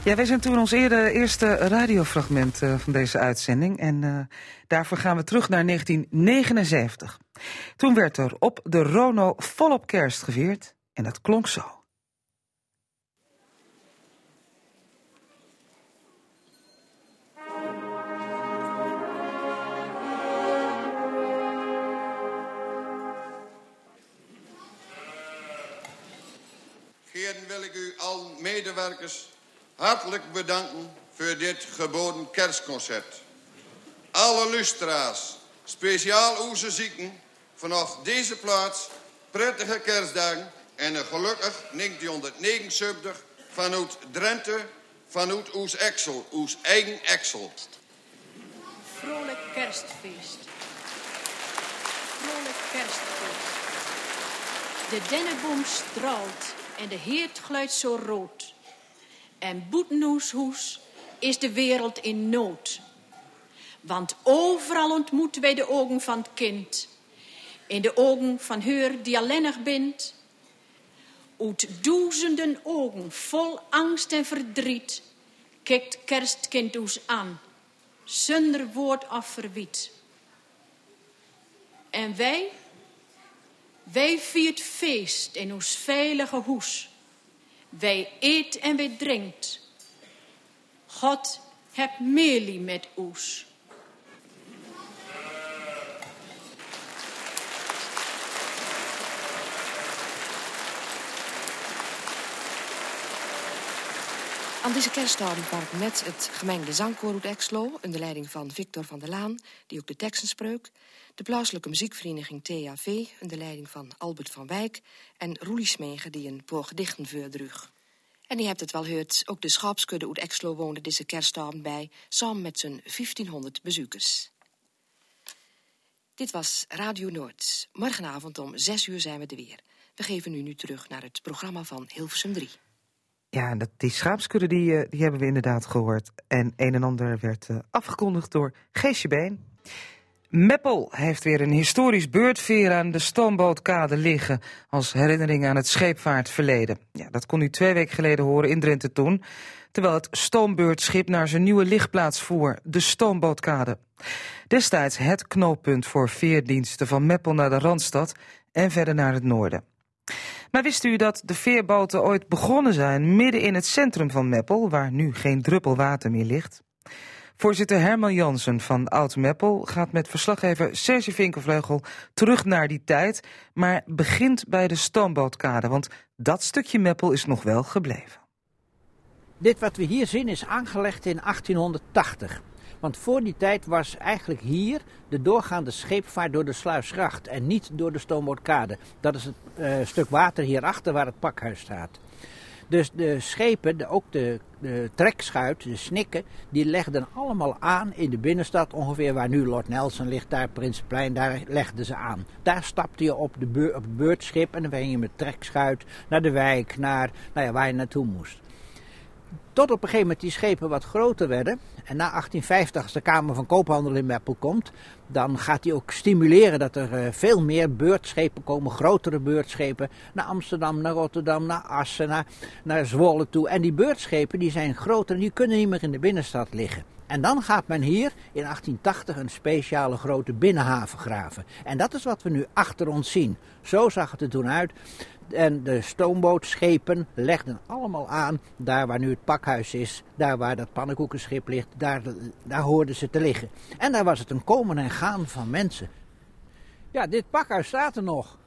Speaker 1: Ja, wij zijn toen ons eerder, eerste radiofragment uh, van deze uitzending. En uh, daarvoor gaan we terug naar 1979. Toen werd er op de Rono volop kerst gevierd. En dat klonk zo.
Speaker 8: Ik u al medewerkers hartelijk bedanken voor dit geboden kerstconcert. Alle lustra's, speciaal onze zieken, vanaf deze plaats prettige kerstdagen en een gelukkig 1979 vanuit Drenthe, vanuit Oes Exel, Oes eigen Exel.
Speaker 9: Vrolijk kerstfeest. Vrolijk kerstfeest. De dennenboom straalt en de heert gluidt zo rood. En boetenhoeshoes is de wereld in nood. Want overal ontmoeten wij de ogen van het kind. In de ogen van haar die alleenig bent. Uit duizenden ogen vol angst en verdriet kijkt kerstkind ons aan, zonder woord of verwiet. En wij, wij viert feest in ons veilige hoes. Wij eet en wij drinkt. God heb meelie met ons.
Speaker 10: Aan deze kerstavond ik met het gemengde zangkoor uit Exlo... onder leiding van Victor van der Laan, die ook de teksten spreuk... de plaatselijke muziekvereniging TAV, onder leiding van Albert van Wijk... en Roelie Smegen, die een paar gedichten. En je hebt het wel gehoord, ook de schaapskudde uit Exlo woonde deze kerstavond bij... samen met zijn 1500 bezoekers. Dit was Radio Noord. Morgenavond om 6 uur zijn we er weer. We geven u nu terug naar het programma van Hilversum 3.
Speaker 1: Ja, dat, die schaapskudde die, eh, die hebben we inderdaad gehoord. En een en ander werd uh, afgekondigd door Geesje Been. Meppel heeft weer een historisch beurtveer aan de stoombootkade liggen... als herinnering aan het scheepvaartverleden. Ja, dat kon u twee weken geleden horen in Drenthe toen... terwijl het stoombeurtschip naar zijn nieuwe lichtplaats voer, de stoombootkade. Destijds het knooppunt voor veerdiensten van Meppel naar de Randstad... en verder naar het noorden. Maar wist u dat de veerboten ooit begonnen zijn midden in het centrum van Meppel, waar nu geen druppel water meer ligt? Voorzitter Herman Jansen van Oud Meppel gaat met verslaggever Serge Vinkervleugel terug naar die tijd, maar begint bij de stoombootkade, want dat stukje Meppel is nog wel gebleven.
Speaker 11: Dit wat we hier zien is aangelegd in 1880. Want voor die tijd was eigenlijk hier de doorgaande scheepvaart door de Sluisgracht en niet door de Stoombootkade. Dat is het uh, stuk water hierachter waar het pakhuis staat. Dus de schepen, de, ook de, de, trekschuit, de snikken, die legden allemaal aan in de binnenstad. Ongeveer waar nu Lord Nelson ligt, daar Prinsenplein, daar legden ze aan. Daar stapte je op, de op het beurtschip en dan ben je met trekschuit naar de wijk, naar nou ja, waar je naartoe moest. Tot op een gegeven moment die schepen wat groter werden. En na 1850, als de Kamer van Koophandel in Meppel komt, dan gaat hij ook stimuleren dat er uh, veel meer beurtschepen komen, grotere beurtschepen, naar Amsterdam, naar Rotterdam, naar Assen, naar, naar Zwolle toe. En die beurtschepen die zijn groter en die kunnen niet meer in de binnenstad liggen. En dan gaat men hier in 1880 een speciale grote binnenhaven graven. En dat is wat we nu achter ons zien. Zo zag het er toen uit. En de stoombootschepen legden allemaal aan, daar waar nu het pakhuis is, daar waar dat pannenkoekenschip ligt, daar, daar hoorden ze te liggen. En daar was het een komen en gaan van mensen. Ja, dit pakhuis staat er nog.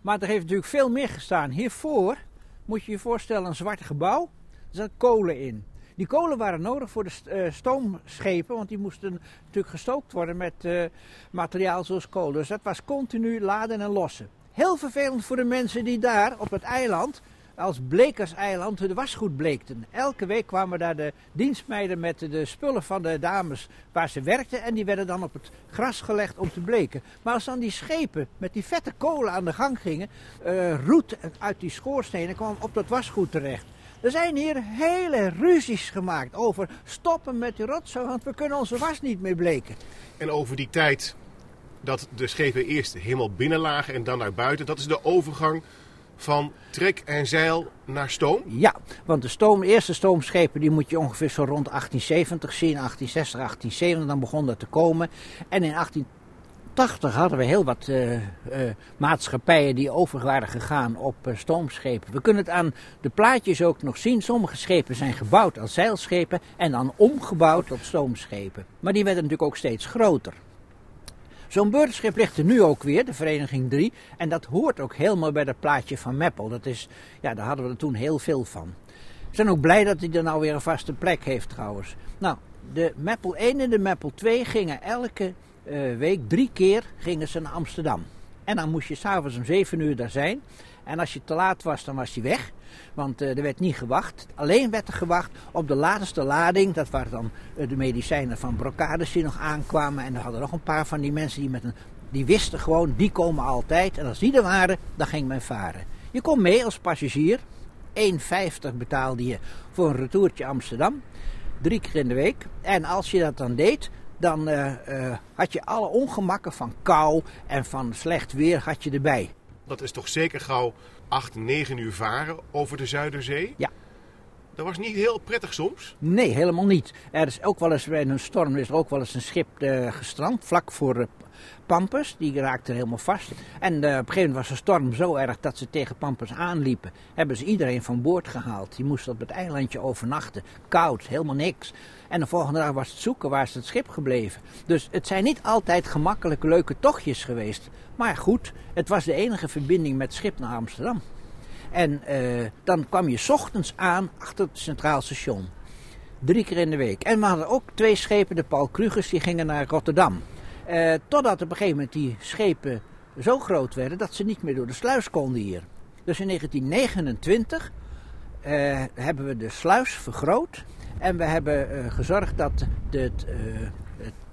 Speaker 11: Maar er heeft natuurlijk veel meer gestaan. Hiervoor moet je je voorstellen een zwart gebouw, er zat kolen in. Die kolen waren nodig voor de uh, stoomschepen, want die moesten natuurlijk gestookt worden met uh, materiaal zoals kolen. Dus dat was continu laden en lossen. Heel vervelend voor de mensen die daar op het eiland, als Blekerseiland, de wasgoed bleekten. Elke week kwamen daar de dienstmeiden met de spullen van de dames waar ze werkten. En die werden dan op het gras gelegd om te bleken. Maar als dan die schepen met die vette kolen aan de gang gingen, uh, roet uit die schoorstenen kwam op dat wasgoed terecht. Er zijn hier hele ruzies gemaakt over stoppen met die rotzooi, want we kunnen onze was niet meer bleken.
Speaker 12: En over die tijd dat de schepen eerst helemaal binnen lagen en dan naar buiten. Dat is de overgang van trek en zeil naar stoom?
Speaker 11: Ja, want de stoom, eerste stoomschepen die moet je ongeveer zo rond 1870 zien, 1860, 1870, dan begon dat te komen. En in 1880 hadden we heel wat uh, uh, maatschappijen die over waren gegaan op uh, stoomschepen. We kunnen het aan de plaatjes ook nog zien. Sommige schepen zijn gebouwd als zeilschepen en dan omgebouwd tot stoomschepen. Maar die werden natuurlijk ook steeds groter. Zo'n beurtschip ligt er nu ook weer, de Vereniging 3. En dat hoort ook helemaal bij dat plaatje van Meppel. Dat is, ja, daar hadden we toen heel veel van. We zijn ook blij dat hij er nou weer een vaste plek heeft trouwens. Nou, de Meppel 1 en de Meppel 2 gingen elke uh, week drie keer gingen ze naar Amsterdam. En dan moest je s'avonds om 7 uur daar zijn. En als je te laat was, dan was hij weg. Want uh, er werd niet gewacht. Alleen werd er gewacht op de laatste lading. Dat waren dan uh, de medicijnen van brocades die nog aankwamen. En er hadden nog een paar van die mensen die met een... Die wisten gewoon, die komen altijd. En als die er waren, dan ging men varen. Je kon mee als passagier. 1,50 betaalde je voor een retourtje Amsterdam. Drie keer in de week. En als je dat dan deed, dan uh, had je alle ongemakken van kou en van slecht weer had je erbij.
Speaker 12: Dat is toch zeker gauw 8, 9 uur varen over de Zuiderzee?
Speaker 11: Ja.
Speaker 12: Dat was niet heel prettig soms?
Speaker 11: Nee, helemaal niet. Er is ook wel eens bij een storm is er ook wel eens een schip uh, gestrand, vlak voor uh, Pampus. Die raakte helemaal vast. En uh, op een gegeven moment was de storm zo erg dat ze tegen Pampus aanliepen. Hebben ze iedereen van boord gehaald. Die moest op het eilandje overnachten. Koud, helemaal niks. En de volgende dag was het zoeken waar is het schip gebleven. Dus het zijn niet altijd gemakkelijke, leuke tochtjes geweest. Maar goed, het was de enige verbinding met schip naar Amsterdam. En uh, dan kwam je ochtends aan achter het Centraal Station. Drie keer in de week. En we hadden ook twee schepen, de Paul Krugers, die gingen naar Rotterdam. Uh, totdat op een gegeven moment die schepen zo groot werden dat ze niet meer door de sluis konden hier. Dus in 1929 uh, hebben we de sluis vergroot. En we hebben gezorgd dat de,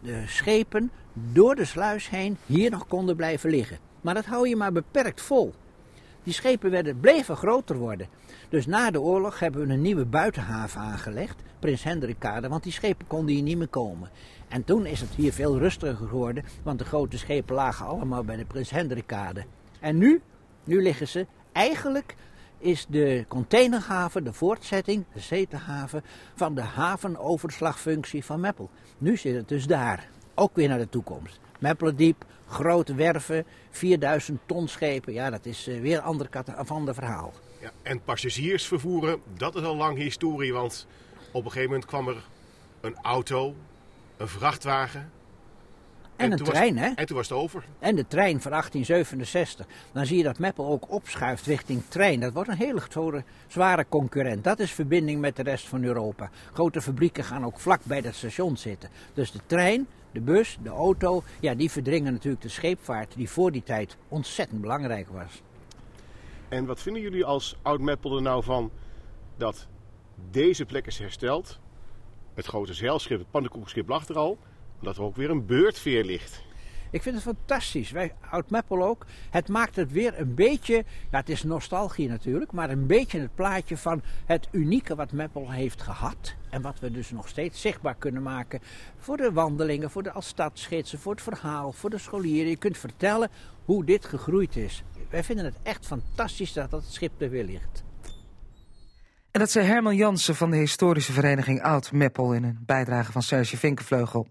Speaker 11: de schepen door de sluis heen hier nog konden blijven liggen. Maar dat hou je maar beperkt vol. Die schepen werden, bleven groter worden. Dus na de oorlog hebben we een nieuwe buitenhaven aangelegd, Prins Hendrikkade, want die schepen konden hier niet meer komen. En toen is het hier veel rustiger geworden, want de grote schepen lagen allemaal bij de Prins Hendrikkade. En nu, nu liggen ze, eigenlijk is de containerhaven de voortzetting, de zetenhaven, van de havenoverslagfunctie van Meppel. Nu zit het dus daar, ook weer naar de toekomst. Meppelendiep, grote werven, 4000 ton schepen. Ja, dat is uh, weer een ander, een ander verhaal.
Speaker 12: Ja, en passagiers vervoeren, dat is al lang historie. Want op een gegeven moment kwam er een auto een vrachtwagen.
Speaker 11: En, een
Speaker 12: toen was-
Speaker 11: trein, hè?
Speaker 12: En toen was het over.
Speaker 11: En de trein van 1867. Dan zie je dat Meppel ook opschuift richting trein. Dat wordt een hele zware concurrent. Dat is verbinding met de rest van Europa. Grote fabrieken gaan ook vlak bij dat station zitten. Dus de trein, de bus, de auto, ja, die verdringen natuurlijk de scheepvaart die voor die tijd ontzettend belangrijk was.
Speaker 12: En wat vinden jullie als oud-Meppel er nou van dat deze plek is hersteld? Het grote zeilschip, het pannenkoekschip lag er al. Dat er ook weer een beurtveer ligt.
Speaker 11: Ik vind het fantastisch. Wij, oud Meppel ook. Het maakt het weer een beetje, ja, het is nostalgie natuurlijk, maar een beetje het plaatje van het unieke wat Meppel heeft gehad. En wat we dus nog steeds zichtbaar kunnen maken voor de wandelingen, voor de als stadsgidsen, voor het verhaal, voor de scholieren. Je kunt vertellen hoe dit gegroeid is. Wij vinden het echt fantastisch dat dat schip er weer ligt.
Speaker 1: En dat zei Herman Jansen van de historische vereniging Oud Meppel in een bijdrage van Serge Vinkenvleugel.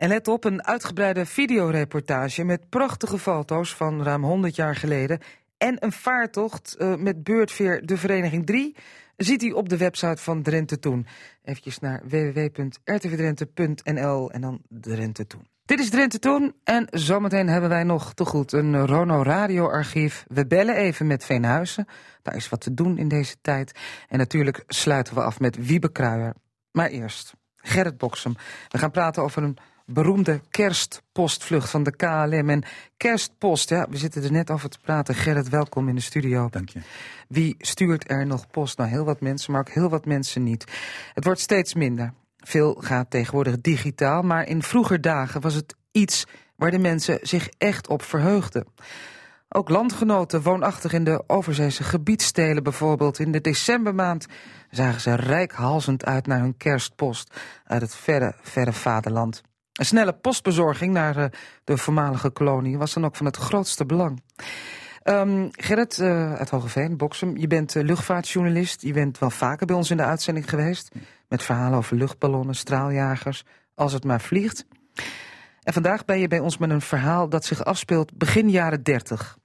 Speaker 1: En let op, een uitgebreide videoreportage met prachtige foto's van ruim 100 jaar geleden en een vaartocht eh, met beurtveer de Vereniging 3 ziet u op de website van Drenthe Toen. Eventjes naar www.rtvdrenthe.nl en dan Drenthe Toen. Dit is Drenthe Toen en zometeen hebben wij nog te goed een Rono radioarchief. We bellen even met Veenhuizen, daar is wat te doen in deze tijd. En natuurlijk sluiten we af met Wiebe Kruijer. Maar eerst, Gerrit Boksem. We gaan praten over een beroemde kerstpostvlucht van de KLM. En kerstpost, ja, we zitten er net over te praten. Gerrit, welkom in de studio.
Speaker 13: Dank je.
Speaker 1: Wie stuurt er nog post? Nou, heel wat mensen, maar ook heel wat mensen niet. Het wordt steeds minder. Veel gaat tegenwoordig digitaal, maar in vroeger dagen was het iets waar de mensen zich echt op verheugden. Ook landgenoten woonachtig in de overzeese gebiedstelen bijvoorbeeld. In de decembermaand zagen ze rijkhalsend uit naar hun kerstpost uit het verre, verre vaderland. Een snelle postbezorging naar eh, de voormalige kolonie was dan ook van het grootste belang. Um, Gerrit uh, uit Hogeveen, Boksem, je bent uh, luchtvaartjournalist. Je bent wel vaker bij ons in de uitzending geweest. Met verhalen over luchtballonnen, straaljagers, als het maar vliegt. En vandaag ben je bij ons met een verhaal dat zich afspeelt begin jaren 30.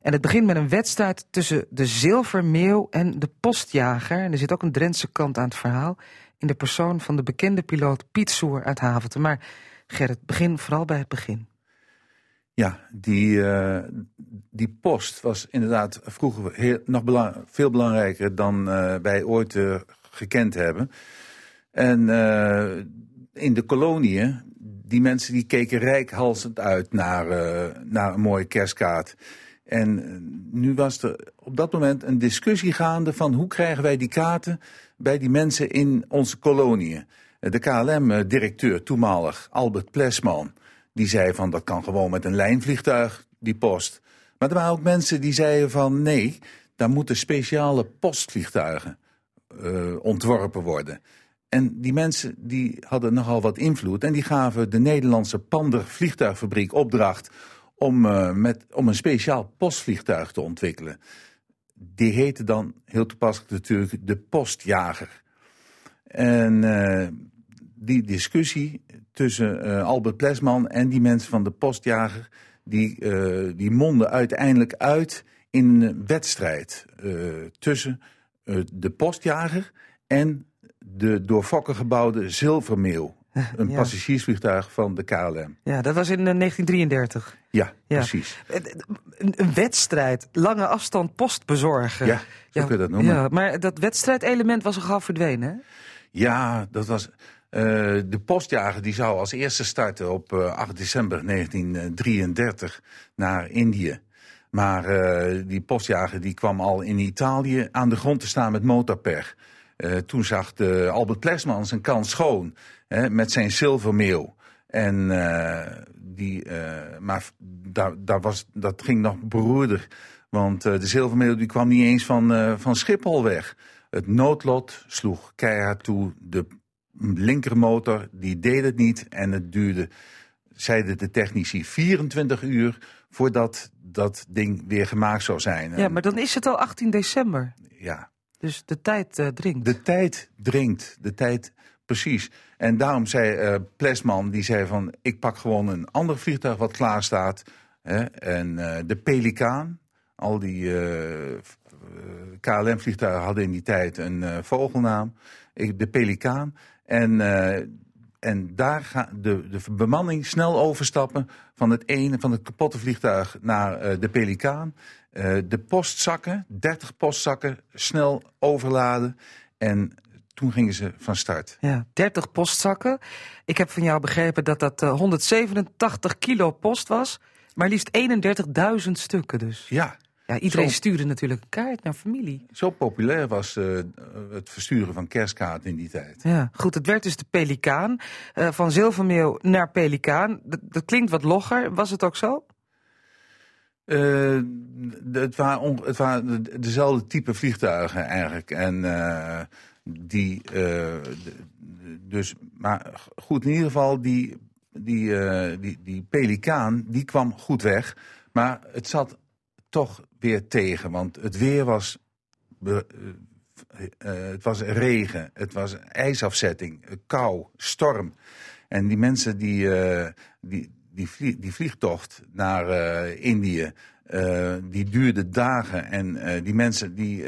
Speaker 1: En het begint met een wedstrijd tussen de zilvermeeuw en de postjager. En er zit ook een Drentse kant aan het verhaal. In de persoon van de bekende piloot Piet Soer uit Havelte. Maar Gerrit, begin vooral bij het begin.
Speaker 13: Ja, die, uh, die post was inderdaad vroeger nog belang, veel belangrijker dan uh, wij ooit uh, gekend hebben. En in de koloniën, die mensen die keken rijkhalsend uit naar, naar een mooie kerstkaart. En nu was er op dat moment een discussie gaande van hoe krijgen wij die kaarten bij die mensen in onze koloniën. De KLM-directeur toenmalig, Albert Plesman, die zei van dat kan gewoon met een lijnvliegtuig, die post. Maar er waren ook mensen die zeiden van nee, daar moeten speciale postvliegtuigen uh, ontworpen worden. En die mensen die hadden nogal wat invloed en die gaven de Nederlandse Pander vliegtuigfabriek opdracht om, uh, met, om een speciaal postvliegtuig te ontwikkelen. Die heette dan heel toepasselijk natuurlijk de postjager. En uh, die discussie tussen uh, Albert Plesman en die mensen van de postjager... die, die monden uiteindelijk uit in een wedstrijd tussen de postjager... en de door Fokker gebouwde Zilvermeeuw. Een ja. passagiersvliegtuig van de KLM.
Speaker 1: Ja, dat was in 1933.
Speaker 13: Ja, ja, precies.
Speaker 1: Een, een, wedstrijd, lange afstand post bezorgen.
Speaker 13: Ja, zo ja, kun je dat noemen.
Speaker 1: Ja, maar dat wedstrijdelement was al gauw verdwenen, hè?
Speaker 13: Ja, dat was... Uh, de postjager die zou als eerste starten op uh, 8 december 1933 naar Indië. Maar uh, die postjager die kwam al in Italië aan de grond te staan met motorpech. Uh, toen zag de Albert Plesman zijn kans schoon hè, met zijn zilvermeeuw. En uh, die, uh, maar daar, daar was, dat ging nog beroerder. Want uh, de zilvermeeuw die kwam niet eens van, van Schiphol weg. Het noodlot sloeg keihard toe. De linkermotor die deed het niet. En het duurde, zeiden de technici, 24 uur voordat dat ding weer gemaakt zou zijn.
Speaker 1: Ja, maar dan is het al 18 december.
Speaker 13: Ja.
Speaker 1: Dus de tijd uh, dringt.
Speaker 13: De tijd dringt. De tijd, precies. En daarom zei uh, Plesman, die zei van... ik pak gewoon een ander vliegtuig wat klaar staat. Hè, en uh, de Pelikaan, al die KLM-vliegtuigen hadden in die tijd een vogelnaam. De Pelikaan. En en daar gaat de, de bemanning snel overstappen van het ene, van het kapotte vliegtuig naar eh, de Pelikaan. Eh, de postzakken, 30 postzakken, snel overladen. En toen gingen ze van start.
Speaker 1: Ja, 30 postzakken. Ik heb van jou begrepen dat dat eh, 187 kilo post was. Maar liefst 31.000 stukken dus.
Speaker 13: Ja.
Speaker 1: Ja, iedereen
Speaker 13: Zo-
Speaker 1: stuurde natuurlijk een kaart naar familie.
Speaker 13: Zo populair was eh, het versturen van kerstkaarten in die tijd.
Speaker 1: Ja, goed, het werd dus de Pelikaan. Eh, van Zilvermeeuw naar Pelikaan. Dat, dat klinkt wat logger. Was het ook zo?
Speaker 13: Eh, het waren, on- het waren de- dezelfde type vliegtuigen eigenlijk. En eh, die, eh, dus, maar goed, in ieder geval, die, die, eh, die, die pelikaan, die kwam goed weg. Maar het zat toch weer tegen, want het weer was, eh, het was regen, het was ijsafzetting, kou, storm. En die mensen die, die, die, die vliegtocht naar eh, Indië, die duurde dagen. En die mensen, die,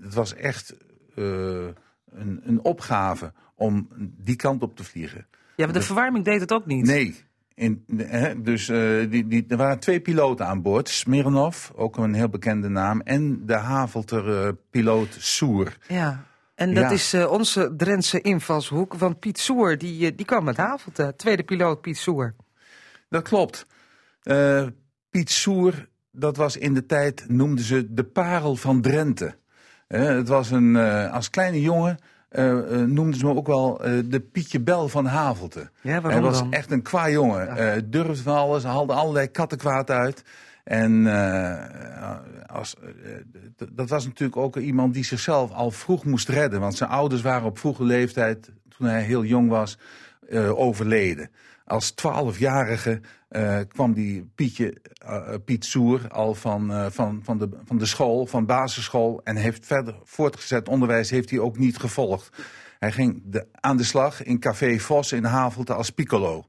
Speaker 13: het was echt een, een opgave om die kant op te vliegen.
Speaker 1: Ja, maar de verwarming deed het ook niet.
Speaker 13: Nee. In, hè, dus eh, die, die, er waren twee piloten aan boord. Smirnov, ook een heel bekende naam. En de Havelter-piloot Soer.
Speaker 1: Ja. En dat
Speaker 13: Ja.
Speaker 1: is eh, onze Drentse invalshoek. Want Piet Soer, die, eh, die kwam met Havelte. Tweede piloot Piet Soer.
Speaker 13: Dat klopt. Eh, Piet Soer, dat was in de tijd, noemden ze de parel van Drenthe. Het was een, eh, als kleine jongen eh, noemden ze me ook wel de Pietje Bel van Havelte.
Speaker 1: Ja,
Speaker 13: Hij was
Speaker 1: dan?
Speaker 13: echt een qua jongen. Eh, durfde van alles, haalde allerlei kattenkwaad uit. En als, dat was natuurlijk ook iemand die zichzelf al vroeg moest redden. Want zijn ouders waren op vroege leeftijd, toen hij heel jong was, overleden. Als twaalfjarige eh kwam die Pietje, eh, Piet Soer al van, eh, van, van, de, van de school, van basisschool. En heeft verder voortgezet onderwijs heeft hij ook niet gevolgd. Hij ging de, aan de slag in Café Vos in Havelte als piccolo.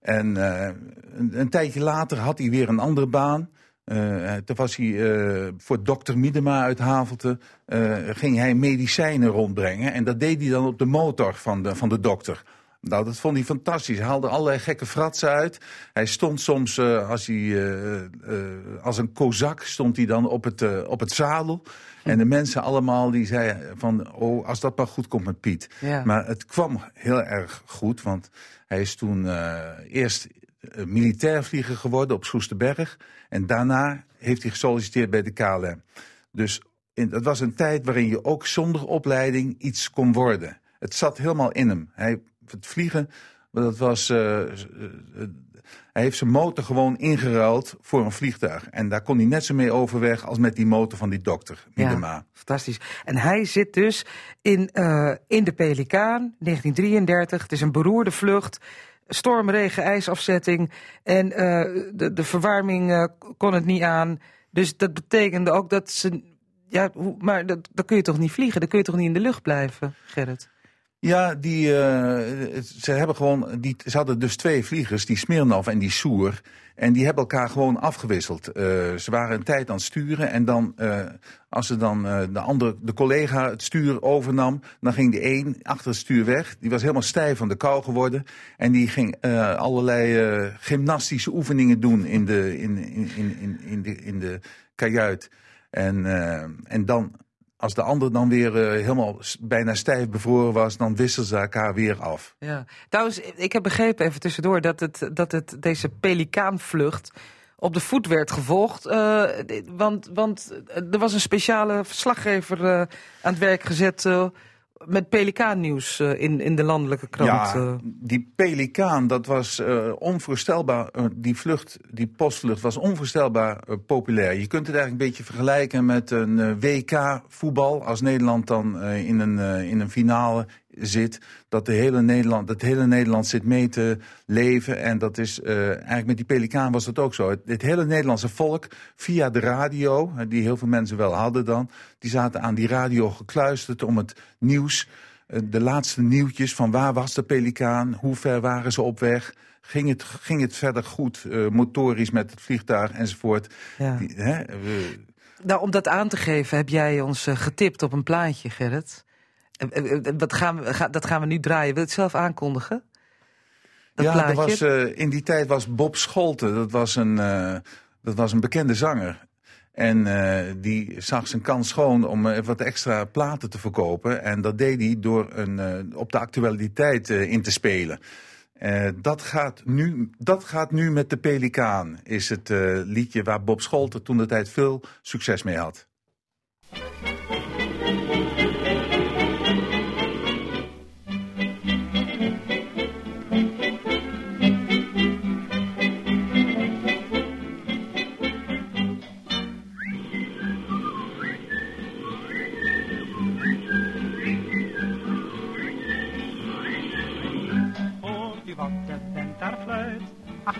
Speaker 13: En eh, een, een tijdje later had hij weer een andere baan. Eh, toen was hij eh, voor dokter Miedema uit Havelte. eh, ging hij medicijnen rondbrengen. En dat deed hij dan op de motor van de, van de dokter. Nou, dat vond hij fantastisch. Hij haalde allerlei gekke fratsen uit. Hij stond soms, eh, als, hij, eh, eh, als een kozak, stond hij dan op het, op het zadel. En de mensen allemaal die zeiden van, oh, als dat maar goed komt met Piet.
Speaker 1: Ja.
Speaker 13: Maar het kwam heel erg goed, want hij is toen eerst militair vlieger geworden op Soesterberg. En daarna heeft hij gesolliciteerd bij de KLM. Dus in, dat was een tijd waarin je ook zonder opleiding iets kon worden. Het zat helemaal in hem. Hij, het vliegen, dat was... eh, eh, hij heeft zijn motor gewoon ingeruild voor een vliegtuig. En daar kon hij net zo mee overweg als met die motor van die dokter, Miedema.
Speaker 1: Ja, fantastisch. En hij zit dus in, eh, in de Pelikaan, 1933. Het is een beroerde vlucht. Storm, regen, ijsafzetting. En eh, de, de verwarming eh, kon het niet aan. Dus dat betekende ook dat ze... Ja, maar dat, dan kun je toch niet vliegen? Dan kun je toch niet in de lucht blijven, Gerrit?
Speaker 13: Ja, die, eh, ze hebben gewoon, die, ze hadden dus twee vliegers, die Smirnov en die Soer. En die hebben elkaar gewoon afgewisseld. Eh, ze waren een tijd aan het sturen en dan, eh, als ze dan de andere, de collega het stuur overnam, dan ging de een achter het stuur weg. Die was helemaal stijf van de kou geworden. En die ging allerlei gymnastische oefeningen doen in de, in, in, in, in, in de, in de kajuit. En, en dan als de ander dan weer eh, helemaal bijna stijf bevroren was, dan wisselden ze elkaar weer af.
Speaker 1: Ja. Trouwens, ik heb begrepen even tussendoor dat, het, dat het, deze pelikaanvlucht op de voet werd gevolgd. eh, want, want er was een speciale verslaggever eh, aan het werk gezet eh, met pelikaannieuws eh, in, in de landelijke krant.
Speaker 13: Ja,
Speaker 1: eh.
Speaker 13: die pelikaan, dat was eh, onvoorstelbaar. die vlucht, die postvlucht was onvoorstelbaar populair. Je kunt het eigenlijk een beetje vergelijken met een eh, WK voetbal. Als Nederland dan in, een, in een finale zit, dat de hele Nederland, het hele Nederland zit mee te leven. En dat is eh, eigenlijk met die pelikaan was dat ook zo. Het, het hele Nederlandse volk via de radio, die heel veel mensen wel hadden dan, die zaten aan die radio gekluisterd om het nieuws eh, de laatste nieuwtjes van waar was de pelikaan, hoe ver waren ze op weg, ging het, ging het verder goed, eh, motorisch met het vliegtuig enzovoort.
Speaker 1: Ja.
Speaker 13: Die, hè, we-
Speaker 1: Nou, om dat aan te geven heb jij ons getipt op een plaatje, Gerrit. Wat gaan we, dat gaan we nu draaien. Wil je het zelf aankondigen? Dat
Speaker 13: ja,
Speaker 1: plaatje?
Speaker 13: was, eh, in die tijd was Bob Scholten, dat was een, eh, dat was een bekende zanger. En eh, die zag zijn kans schoon om wat extra platen te verkopen. En dat deed hij door een, op de actualiteit in te spelen. Dat, gaat nu, dat gaat nu met de Pelikaan, is het liedje waar Bob Scholten toen de tijd veel succes mee had.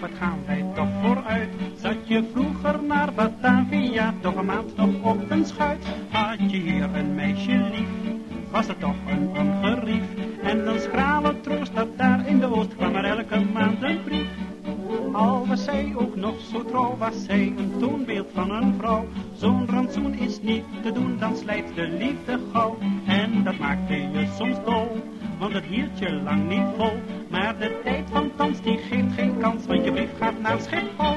Speaker 14: Wat gaan wij toch vooruit? Zat je vroeger naar Batavia, toch een maand nog op een schuit? Had je hier een meisje lief, was er toch een ongerief? En een schrale troost dat daar in de oost kwam er elke maand een brief. Al was zij ook nog zo trouw, was zij een toonbeeld van een vrouw. Zo'n rantsoen is niet te doen, dan slijt de liefde gauw. En dat maakte je soms dol, want het hield je lang niet vol. Maar de tijd van thans, die geeft geen kans, want je brief gaat naar Schiphol.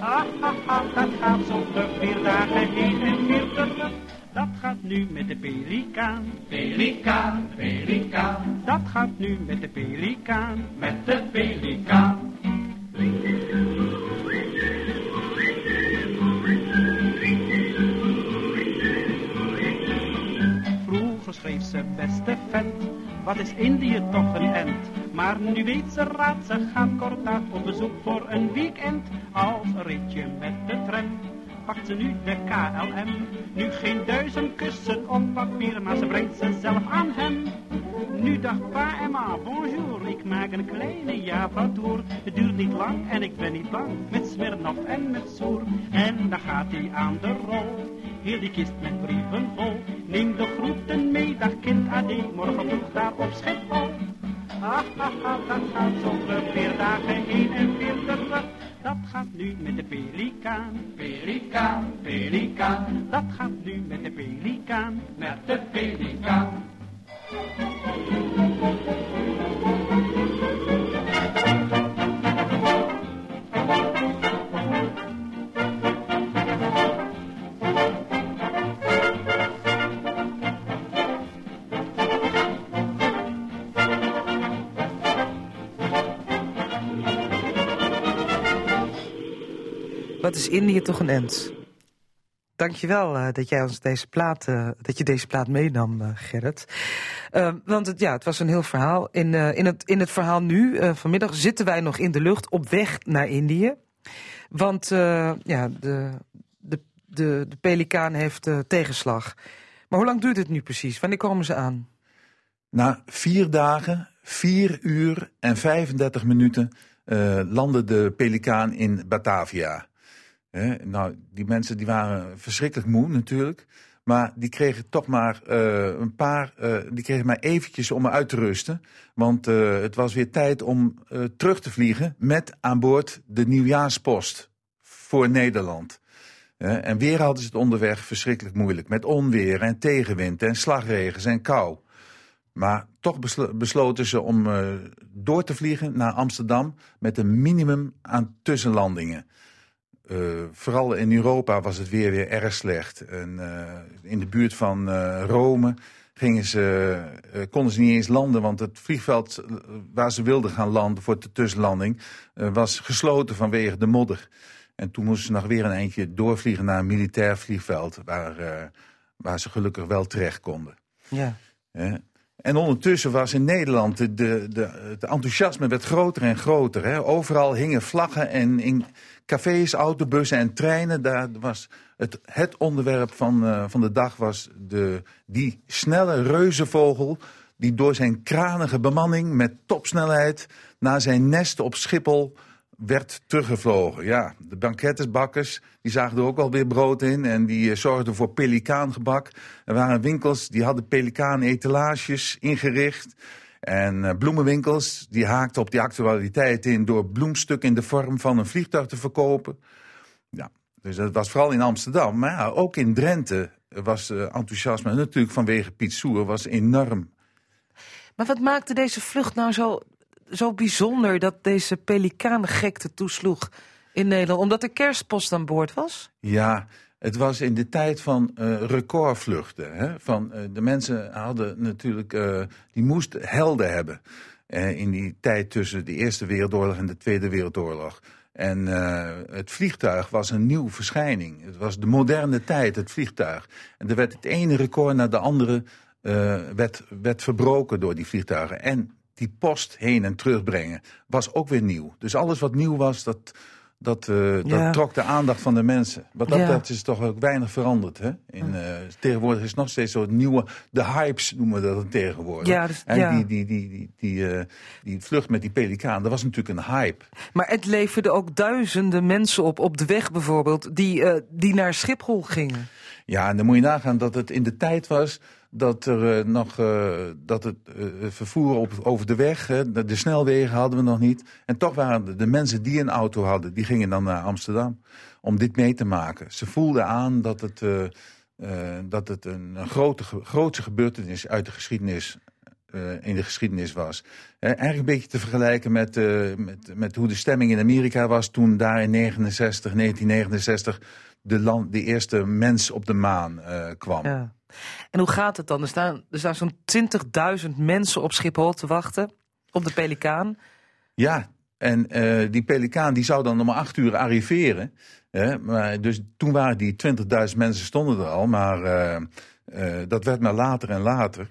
Speaker 14: Ah, ah, ah, dat gaat zo vlug, vier dagen heen en weer terug. Dat gaat nu met de pelikaan. Pelikaan, pelikaan. Dat gaat nu met de pelikaan. Met de pelikaan. Wat is Indië toch een end. Maar nu weet ze raad, ze gaat kort na op bezoek voor een weekend. Als ritje met de tram, pakt ze nu de KLM. Nu geen duizend kussen op papier, maar ze brengt ze zelf aan hem. Nu dacht pa en ma, bonjour, ik maak een kleine Java-tour. Het duurt niet lang en ik ben niet bang, met Smirnoff en met Soer. En dan gaat hij aan de rol, heel die kist met brieven vol. Neem de groeten mee, dag kind Ade, morgen vroeg daar op Schiphol. Ah, ah, ah, dat gaat zo vlug, vier dagen heen en weer terug. Dat gaat nu met de pelikaan, pelikaan, pelikaan. Dat gaat nu met de pelikaan, met de pelikaan.
Speaker 1: Is Indië toch een end? Dankjewel eh dat jij ons deze plaat, eh, dat je deze plaat meenam, eh, Gerrit. Eh, want het, ja, het was een heel verhaal. In, eh, in, het, in het verhaal nu, eh, vanmiddag, zitten wij nog in de lucht op weg naar Indië. Want eh, ja, de, de, de, de pelikaan heeft eh, tegenslag. Maar hoe lang duurt het nu precies? Wanneer komen ze aan?
Speaker 13: Na vier dagen, vier uur en 35 minuten eh, landde de Pelikaan in Batavia. Nou, die mensen die waren verschrikkelijk moe natuurlijk. Maar die kregen toch maar eh, een paar, eh, die kregen maar eventjes om uit te rusten. Want eh, het was weer tijd om terug te vliegen met aan boord de nieuwjaarspost voor Nederland. En weer hadden ze het onderweg verschrikkelijk moeilijk. Met onweer en tegenwind en slagregens en kou. Maar toch beslo- besloten ze om door te vliegen naar Amsterdam met een minimum aan tussenlandingen. Eh, vooral in Europa was het weer weer erg slecht. En, eh, in de buurt van eh, Rome gingen ze, konden ze niet eens landen, want het vliegveld waar ze wilden gaan landen voor de tussenlanding was gesloten vanwege de modder. En toen moesten ze nog weer een eindje doorvliegen naar een militair vliegveld, waar, waar ze gelukkig wel terecht konden.
Speaker 1: Ja.
Speaker 13: En ondertussen was in Nederland de, de, de, het enthousiasme werd groter en groter. Hè. Overal hingen vlaggen en in cafés, autobussen en treinen. Daar was het, het onderwerp van, eh, van de dag was de, die snelle reuzenvogel... die door zijn kranige bemanning met topsnelheid... naar zijn nest op Schiphol werd teruggevlogen. Ja, de bankettersbakkers die zagen er ook alweer brood in en die eh, zorgden voor pelikaangebak. Er waren winkels die hadden pelikaanetalages ingericht. En eh, bloemenwinkels die haakten op die actualiteit in door bloemstukken in de vorm van een vliegtuig te verkopen. Ja, dus dat was vooral in Amsterdam, maar ook in Drenthe was de enthousiasme natuurlijk vanwege Piet Soer was enorm.
Speaker 1: Maar wat maakte deze vlucht nou zo, zo bijzonder dat deze pelikaangekte toesloeg in Nederland? Omdat er kerstpost aan boord was?
Speaker 13: Ja, het was in de tijd van eh, recordvluchten. Hè? Van, eh, de mensen hadden natuurlijk, eh, die moesten helden hebben. in die tijd tussen de Eerste Wereldoorlog en de Tweede Wereldoorlog. En het vliegtuig was een nieuwe verschijning. Het was de moderne tijd, het vliegtuig. En er werd het ene record naar de andere werd, werd verbroken door die vliegtuigen. En die post heen en terugbrengen was ook weer nieuw. Dus alles wat nieuw was, dat, dat, eh, dat
Speaker 1: Ja.
Speaker 13: trok de aandacht van de mensen. Wat dat
Speaker 1: Ja.
Speaker 13: betreft is toch ook weinig veranderd. Hè? In, eh, tegenwoordig is het nog steeds zo'n nieuwe... De hypes noemen we dat dan tegenwoordig.
Speaker 1: Ja, dus-
Speaker 13: en die, die, die, die, die, eh, die vlucht met die pelikaan, dat was natuurlijk een hype.
Speaker 1: Maar het leverde ook duizenden mensen op, op de weg bijvoorbeeld, die, die naar Schiphol gingen.
Speaker 13: Ja, en dan moet je nagaan dat het in de tijd was dat er eh, nog eh, dat het eh, vervoer op, over de weg, de, de snelwegen hadden we nog niet. En toch waren de, de mensen die een auto hadden, die gingen dan naar Amsterdam om dit mee te maken. Ze voelden aan dat het, dat het een, grote, grootste gebeurtenis uit de geschiedenis in de geschiedenis was. Eigenlijk een beetje te vergelijken met, met, met hoe de stemming in Amerika was toen daar in 69, 1969 de, land, de eerste mens op de maan kwam.
Speaker 1: Ja. En hoe gaat het dan? Er staan, er staan zo'n 20.000 mensen op Schiphol te wachten op de Pelikaan.
Speaker 13: Ja, en eh, die pelikaan die zou dan om acht uur arriveren. Hè? Maar dus toen waren die 20.000 mensen stonden er al, maar eh, eh, dat werd maar later en later.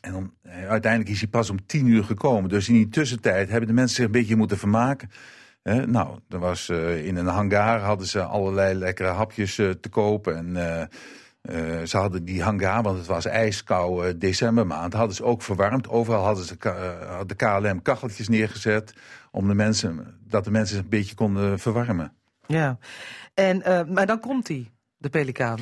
Speaker 13: En uiteindelijk is hij pas om tien uur gekomen. Dus in die tussentijd hebben de mensen zich een beetje moeten vermaken. Nou, er was, in een hangar hadden ze allerlei lekkere hapjes te kopen. En eh, eh, ze hadden die hangar, want het was ijskoude decembermaand, hadden ze ook verwarmd. Overal hadden ze eh, de KLM kacheltjes neergezet om de mensen, dat de mensen een beetje konden verwarmen.
Speaker 1: Ja. En, eh, maar dan komt hij, de Pelikaan.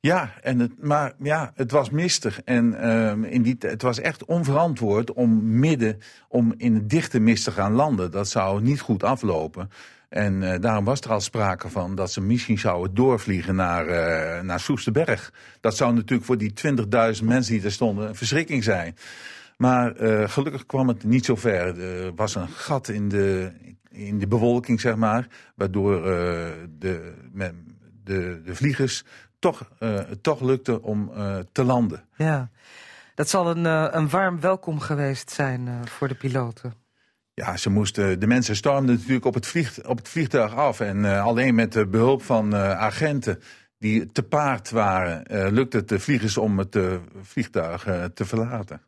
Speaker 13: Ja, en het, maar ja, het was mistig. En ehm, in die, het was echt onverantwoord om midden, om in het dichte mist te gaan landen. Dat zou niet goed aflopen. En eh, daarom was er al sprake van dat ze misschien zouden doorvliegen naar, eh naar Soesterberg. Dat zou natuurlijk voor die 20.000 mensen die er stonden een verschrikking zijn. Maar eh, gelukkig kwam het niet zo ver. Er was een gat in de, in de bewolking, zeg maar. Waardoor de, de, de vliegers toch, het toch lukte om te landen.
Speaker 1: Ja. Dat zal een, een warm welkom geweest zijn voor de piloten.
Speaker 13: Ja, ze moesten, de mensen stormden natuurlijk op het, vlieg, op het vliegtuig af. En eh, alleen met de behulp van eh, agenten die te paard waren, eh, lukte het de vliegers om het vliegtuig te verlaten.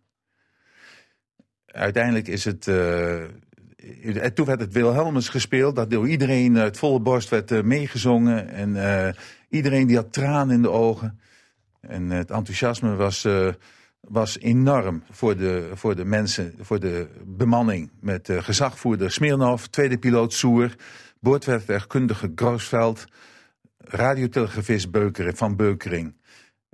Speaker 13: Uiteindelijk is het. en toen werd het Wilhelmus gespeeld, dat door iedereen uit volle borst werd meegezongen. En iedereen die had tranen in de ogen. En het enthousiasme was, was enorm voor de, voor de mensen, voor de bemanning. Met eh, gezagvoerder Smirnov, tweede piloot Soer, boordwerktuigkundige Groosveld, radiotelegrafist Beukering, van Beukering.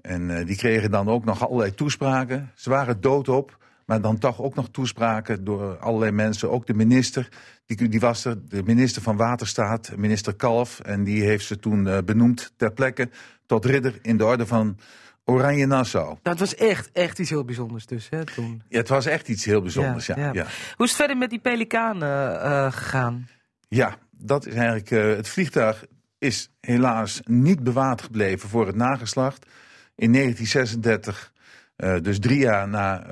Speaker 13: En eh, die kregen dan ook nog allerlei toespraken. Ze waren doodop, maar dan toch ook nog toespraken door allerlei mensen. Ook de minister, die, die was er, de minister van Waterstaat, minister Kalf. En die heeft ze toen eh, benoemd ter plekke tot ridder in de orde van Oranje Nassau.
Speaker 1: Het was echt, echt iets heel bijzonders dus, hè, toen.
Speaker 13: Ja, het was echt iets heel bijzonders, ja. ja, ja.
Speaker 1: Hoe is het verder met die Pelikaan eh, gegaan?
Speaker 13: Ja, dat is eigenlijk. eh, het vliegtuig is helaas niet bewaard gebleven voor het nageslacht. In 1936, eh, dus drie jaar na,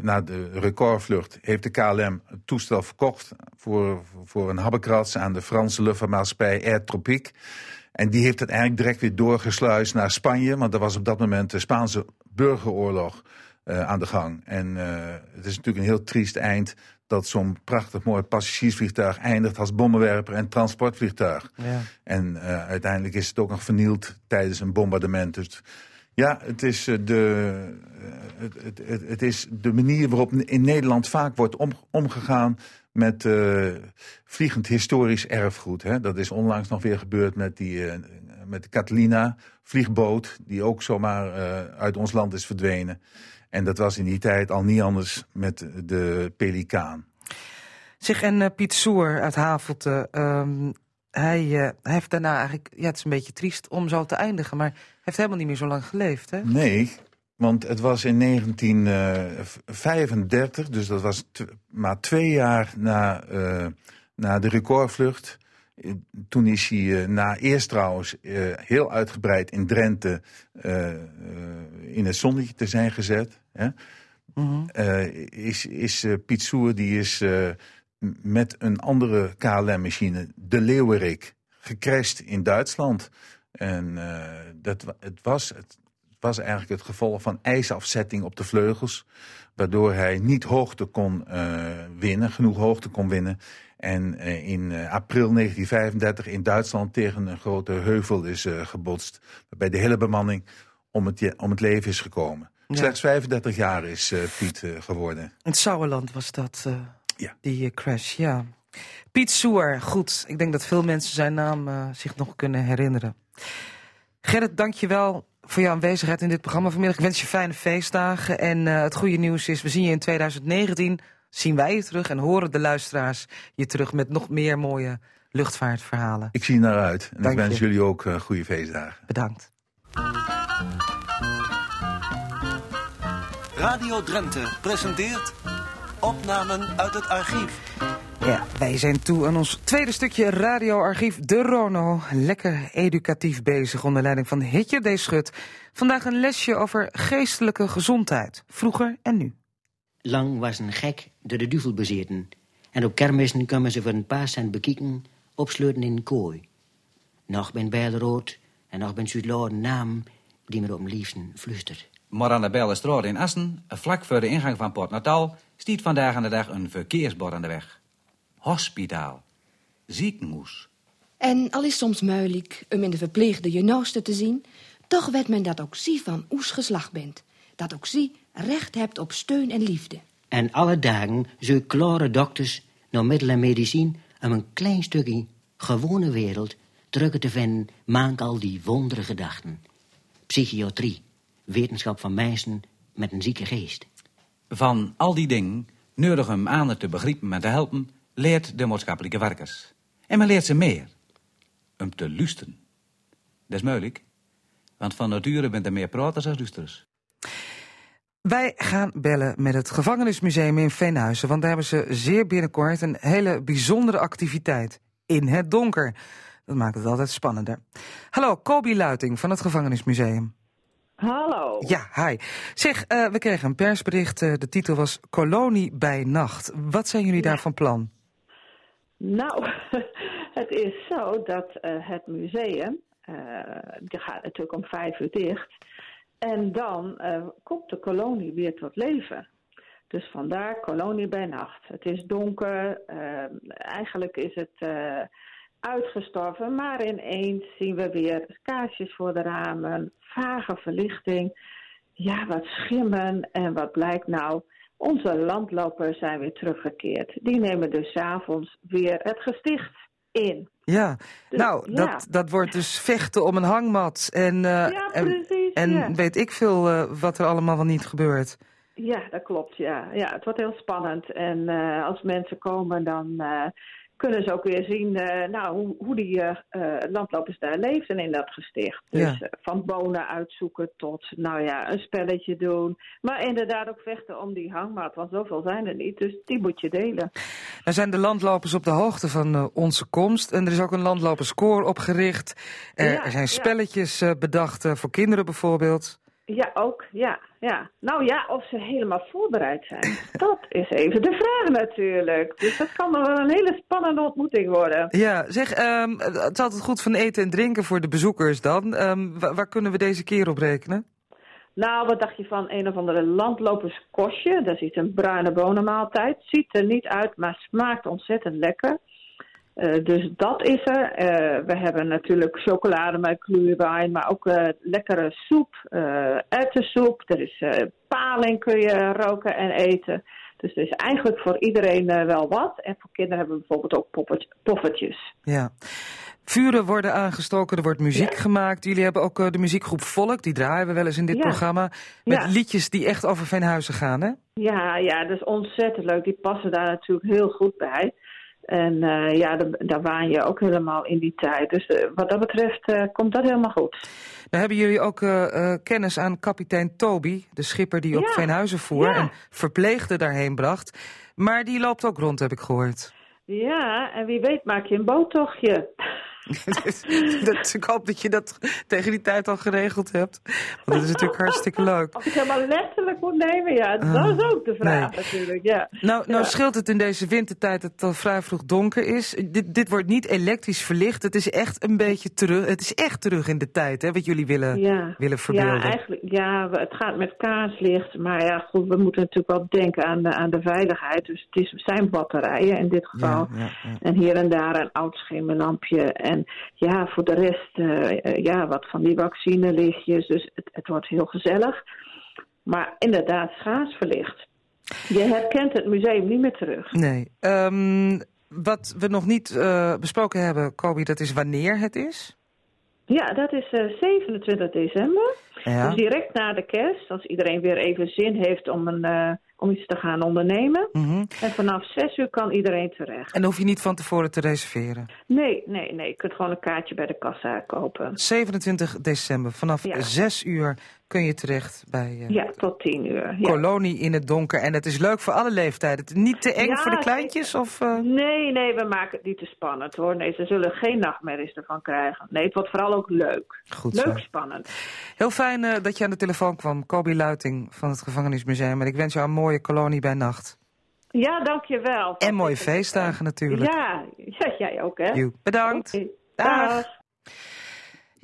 Speaker 13: na de recordvlucht, heeft de KLM het toestel verkocht voor, voor een habbekrats aan de Franse luchtvaartmaatschappij Air Tropique. En die heeft het eigenlijk direct weer doorgesluist naar Spanje, want er was op dat moment de Spaanse burgeroorlog eh, aan de gang. En eh, het is natuurlijk een heel triest eind dat zo'n prachtig mooi passagiersvliegtuig eindigt als bommenwerper en transportvliegtuig.
Speaker 1: Ja.
Speaker 13: En uh, uiteindelijk is het ook nog vernield tijdens een bombardement. Dus ja, het is, de, het, het, het, het, is de manier waarop in Nederland vaak wordt om, omgegaan met uh, vliegend historisch erfgoed. Hè. Dat is onlangs nog weer gebeurd met, die, uh, met de Catalina vliegboot, die ook zomaar uh, uit ons land is verdwenen. En dat was in die tijd al niet anders met de Pelikaan.
Speaker 1: Zeg, en Piet Soer uit Havelte, um, hij, hij heeft daarna eigenlijk... Ja, het is een beetje triest om zo te eindigen, maar heeft helemaal niet meer zo lang geleefd, hè?
Speaker 13: Nee, want het was in 1935, dus dat was maar twee jaar na, eh, na de recordvlucht. Eh, Toen is hij eh, na eerst trouwens eh, heel uitgebreid in Drenthe eh, eh, in het zonnetje te zijn gezet. Hè? Eh, is is eh, Piet Soer, die is eh, met een andere KLM-machine, de Leeuwerik, gecrashed in Duitsland. En eh, dat, het, was, het was eigenlijk het gevolg van ijsafzetting op de vleugels. Waardoor hij niet hoogte kon eh, winnen, genoeg hoogte kon winnen. En eh, in eh, april 1935 in Duitsland tegen een grote heuvel is gebotst. Waarbij de hele bemanning om het, om het leven is gekomen.
Speaker 1: Ja.
Speaker 13: Slechts 35 jaar is Piet geworden.
Speaker 1: In het Sauerland was dat,
Speaker 13: Ja.
Speaker 1: die crash, ja. Piet Soer, goed. Ik denk dat veel mensen zijn naam zich nog kunnen herinneren. Gerrit, dank je wel voor jouw aanwezigheid in dit programma vanmiddag. Ik wens je fijne feestdagen. En eh, het goede nieuws is, we zien je in 2019, zien wij je terug... en horen de luisteraars je terug met nog meer mooie luchtvaartverhalen.
Speaker 13: Ik zie naar uit. En
Speaker 1: Dank
Speaker 13: ik wens
Speaker 1: je.
Speaker 13: jullie ook eh, goede feestdagen.
Speaker 1: Bedankt.
Speaker 7: Radio Drenthe presenteert opnamen uit het archief.
Speaker 1: Ja, wij zijn toe aan ons tweede stukje radioarchief De Rono. Lekker educatief bezig onder leiding van Hitje D. Schut. Vandaag een lesje over geestelijke gezondheid. Vroeger en nu.
Speaker 15: Lang was een gek door de duvel bezeten. En op kermissen kwamen ze voor een paar cent bekijken, opsluiten in een kooi. Nog ben Bijlrood en nog ben een naam die me op mijn liefsten fluistert.
Speaker 16: Maar aan de Bellestraat in Assen, vlak voor de ingang van Port Natal, stiet vandaag aan de dag een verkeersbord aan de weg. Hospitaal. Ziekenhuis.
Speaker 10: En al is soms moeilijk om in de verpleegde je naaste te zien... toch weet men dat ook zie van oes geslacht bent. Dat ook zie recht hebt op steun en liefde.
Speaker 15: En alle dagen zo klare dokters naar middel en medicijn om een klein stukje gewone wereld drukken te vinden, maak al die wondere gedachten. Psychiatrie, wetenschap van mensen met een zieke geest.
Speaker 16: Van al die dingen, nodig hem aan te begrijpen en te helpen, leert de maatschappelijke werkers. En men leert ze meer. Om te luisteren. Dat is moeilijk, want van nature bent er meer praters als luisterers.
Speaker 1: Wij gaan bellen met het gevangenismuseum in Veenhuizen. Want daar hebben ze zeer binnenkort een hele bijzondere activiteit. In het donker. Dat maakt het altijd spannender. Hallo, Kobi Luiting van het gevangenismuseum.
Speaker 17: Hallo.
Speaker 1: Ja, hi. Zeg, eh, we kregen een persbericht. eh, de titel was Kolonie bij Nacht. Wat zijn jullie daar van plan?
Speaker 17: Nou, het is zo dat eh, het museum, eh die gaat natuurlijk om vijf uur dicht. En dan eh, komt de kolonie weer tot leven. Dus vandaar kolonie bij nacht. Het is donker, eigenlijk is het uitgestorven, maar ineens zien we weer kaarsjes voor de ramen, vage verlichting, ja, wat schimmen en wat blijkt nou? Onze landlopers zijn weer teruggekeerd. Die nemen dus avonds weer het gesticht in.
Speaker 1: Ja,
Speaker 17: Dus,
Speaker 1: nou,
Speaker 17: ja.
Speaker 1: Dat, dat wordt dus vechten om een hangmat. En, eh,
Speaker 17: Ja,
Speaker 1: en,
Speaker 17: precies,
Speaker 1: en
Speaker 17: ja.
Speaker 1: weet ik veel eh, wat er allemaal wel niet gebeurt.
Speaker 17: Ja, dat klopt. Ja, ja het wordt heel spannend. En eh, als mensen komen, dan kunnen ze ook weer zien eh, nou, hoe, hoe die eh, eh, landlopers daar leefden in dat gesticht. Dus
Speaker 1: Ja.
Speaker 17: van bonen uitzoeken tot nou ja, een spelletje doen. Maar inderdaad ook vechten om die hangmat, want zoveel zijn er niet. Dus die moet je delen.
Speaker 1: Er zijn de landlopers op de hoogte van onze komst. En er is ook een landloperskoor opgericht. Er,
Speaker 17: Ja,
Speaker 1: er zijn
Speaker 17: ja.
Speaker 1: spelletjes eh, bedacht voor kinderen bijvoorbeeld.
Speaker 17: Ja, ook. Ja, ja. Nou ja, of ze helemaal voorbereid zijn. Dat is even de vraag natuurlijk. Dus dat kan wel een hele spannende ontmoeting worden.
Speaker 1: Ja, zeg, ehm, het is altijd goed van eten en drinken voor de bezoekers dan. Ehm, wa- waar kunnen we deze keer op rekenen?
Speaker 17: Nou, wat dacht je van een of andere landloperskostje? Dat is een bruine bonenmaaltijd. Ziet er niet uit, maar smaakt ontzettend lekker. Eh, dus dat is er. Eh, we hebben natuurlijk chocolade met glühwein, maar ook eh, lekkere soep, eh erwtensoep. Er is paling kun je roken en eten. Dus er is eigenlijk voor iedereen wel wat. En voor kinderen hebben we bijvoorbeeld ook poffertjes.
Speaker 1: Ja. Vuren worden aangestoken, er wordt muziek gemaakt. Jullie hebben ook de muziekgroep Volk, die draaien we wel eens in dit
Speaker 17: Ja.
Speaker 1: programma. Met
Speaker 17: Ja.
Speaker 1: liedjes die echt over Veenhuizen gaan, hè?
Speaker 17: Ja, ja, dat is ontzettend leuk. Die passen daar natuurlijk heel goed bij. En eh, ja, daar, waan je ook helemaal in die tijd. Dus eh, wat dat betreft eh, komt dat helemaal goed.
Speaker 1: Dan hebben jullie ook kennis aan kapitein Toby, de schipper die op
Speaker 17: Ja,
Speaker 1: Veenhuizen voer
Speaker 17: ja.
Speaker 1: en verpleegden daarheen bracht. Maar die loopt ook rond, heb ik gehoord.
Speaker 17: Ja, en wie weet maak je een boottochtje.
Speaker 1: dat, ik hoop dat je dat tegen die tijd al geregeld hebt. Want dat is natuurlijk hartstikke leuk.
Speaker 17: Of ik helemaal letterlijk moet nemen, ja, dat
Speaker 1: Ah,
Speaker 17: is ook de vraag
Speaker 1: nee.
Speaker 17: natuurlijk. Ja.
Speaker 1: Nou, nou
Speaker 17: Ja.
Speaker 1: scheelt het in deze wintertijd dat het al vrij vroeg donker is. Dit, dit wordt niet elektrisch verlicht. Het is echt een beetje terug. Het is echt terug in de tijd, hè, wat jullie willen,
Speaker 17: Ja.
Speaker 1: willen verbeelden.
Speaker 17: Ja, eigenlijk, ja, het gaat met kaarslicht. Maar ja, goed, we moeten natuurlijk wel denken aan de, aan de veiligheid. Dus het is, zijn batterijen in dit geval.
Speaker 1: Ja.
Speaker 17: En hier en daar een oud schemerlampje. En ja, voor de rest, eh, eh, ja, wat van die vaccinelichtjes. Dus het, het wordt heel gezellig. Maar inderdaad, schaars verlicht. Je herkent het museum niet meer terug.
Speaker 1: Nee. Ehm, wat we nog niet eh, besproken hebben, Kobi, dat is wanneer het is.
Speaker 17: Ja, dat is eh, 27 december.
Speaker 1: Ja.
Speaker 17: Dus direct na de kerst, als iedereen weer even zin heeft om, een, om iets te gaan ondernemen.
Speaker 1: Mhm.
Speaker 17: En vanaf 6 uur kan iedereen terecht.
Speaker 1: En hoef je niet van tevoren te reserveren.
Speaker 17: Nee, nee, nee. Je kunt gewoon een kaartje bij de kassa kopen.
Speaker 1: 27 december, vanaf
Speaker 17: Ja.
Speaker 1: 6 uur kun je terecht bij eh,
Speaker 17: Ja, tot 10 uur. Ja.
Speaker 1: Kolonie in het donker. En het is leuk voor alle leeftijden. Niet te eng
Speaker 17: Ja,
Speaker 1: voor de kleintjes? Of, eh?
Speaker 17: Nee, nee, we maken het niet te spannend hoor. Nee, ze zullen geen nachtmerries ervan krijgen. Nee, het wordt vooral ook leuk.
Speaker 1: Goed
Speaker 17: leuk
Speaker 1: zo.
Speaker 17: spannend.
Speaker 1: Heel fijn eh, dat je aan de telefoon kwam, Kobi Luiting van het Gevangenismuseum. En ik wens jou een mooie kolonie bij nacht.
Speaker 17: Ja, dankjewel.
Speaker 1: En mooie feestdagen natuurlijk.
Speaker 17: Ja, ja jij ook hè.
Speaker 1: Bedankt. Dag.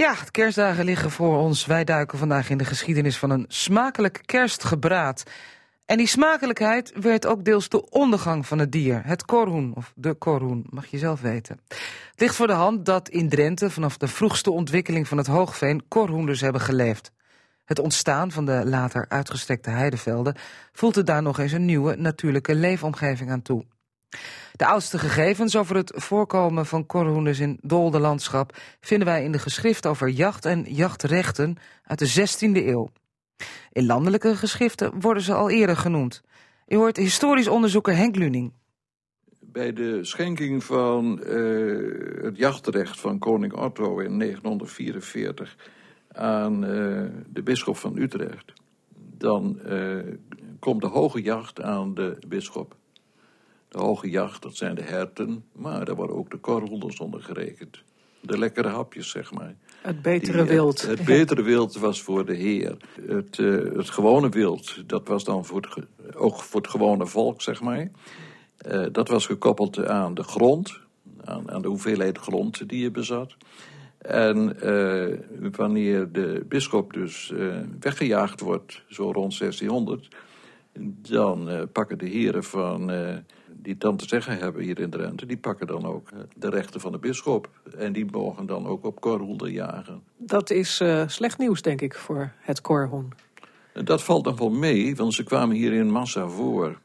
Speaker 1: Ja, de kerstdagen liggen voor ons. Wij duiken vandaag in de geschiedenis van een smakelijk kerstgebraad. En die smakelijkheid werd ook deels de ondergang van het dier. Het korhoen, of de korhoen, mag je zelf weten. Het ligt voor de hand dat in Drenthe vanaf de vroegste ontwikkeling van het hoogveen korhoenders hebben geleefd. Het ontstaan van de later uitgestrekte heidevelden voegde daar nog eens een nieuwe natuurlijke leefomgeving aan toe. De oudste gegevens over het voorkomen van korhoenders in Dolde landschap vinden wij in de geschriften over jacht en jachtrechten uit de 16e eeuw. In landelijke geschriften worden ze al eerder genoemd. U hoort historisch onderzoeker Henk Luning.
Speaker 2: Bij de schenking van eh, het jachtrecht van koning Otto in 944 aan eh, de bisschop van Utrecht, dan eh, komt de hoge jacht aan de bisschop. De hoge jacht, dat zijn de herten, maar daar worden ook de korhoenders onder gerekend. De lekkere hapjes, zeg maar.
Speaker 18: Het betere
Speaker 2: Die,
Speaker 18: wild.
Speaker 2: Het, het betere wild was voor de heer. Het, eh, het gewone wild, dat was dan voor het, ook voor het gewone volk, zeg maar. Eh, dat was gekoppeld aan de grond, aan, aan de hoeveelheid grond die je bezat. En eh, wanneer de bisschop dus weggejaagd wordt, zo rond 1600, dan pakken de heren van, die dan te zeggen hebben hier in Drenthe, die pakken dan ook eh, de rechten van de bisschop. En die mogen dan ook op korhoender jagen.
Speaker 18: Dat is eh, slecht nieuws, denk ik, voor het korhoen.
Speaker 2: En dat valt dan wel mee, want ze kwamen hier in massa voor.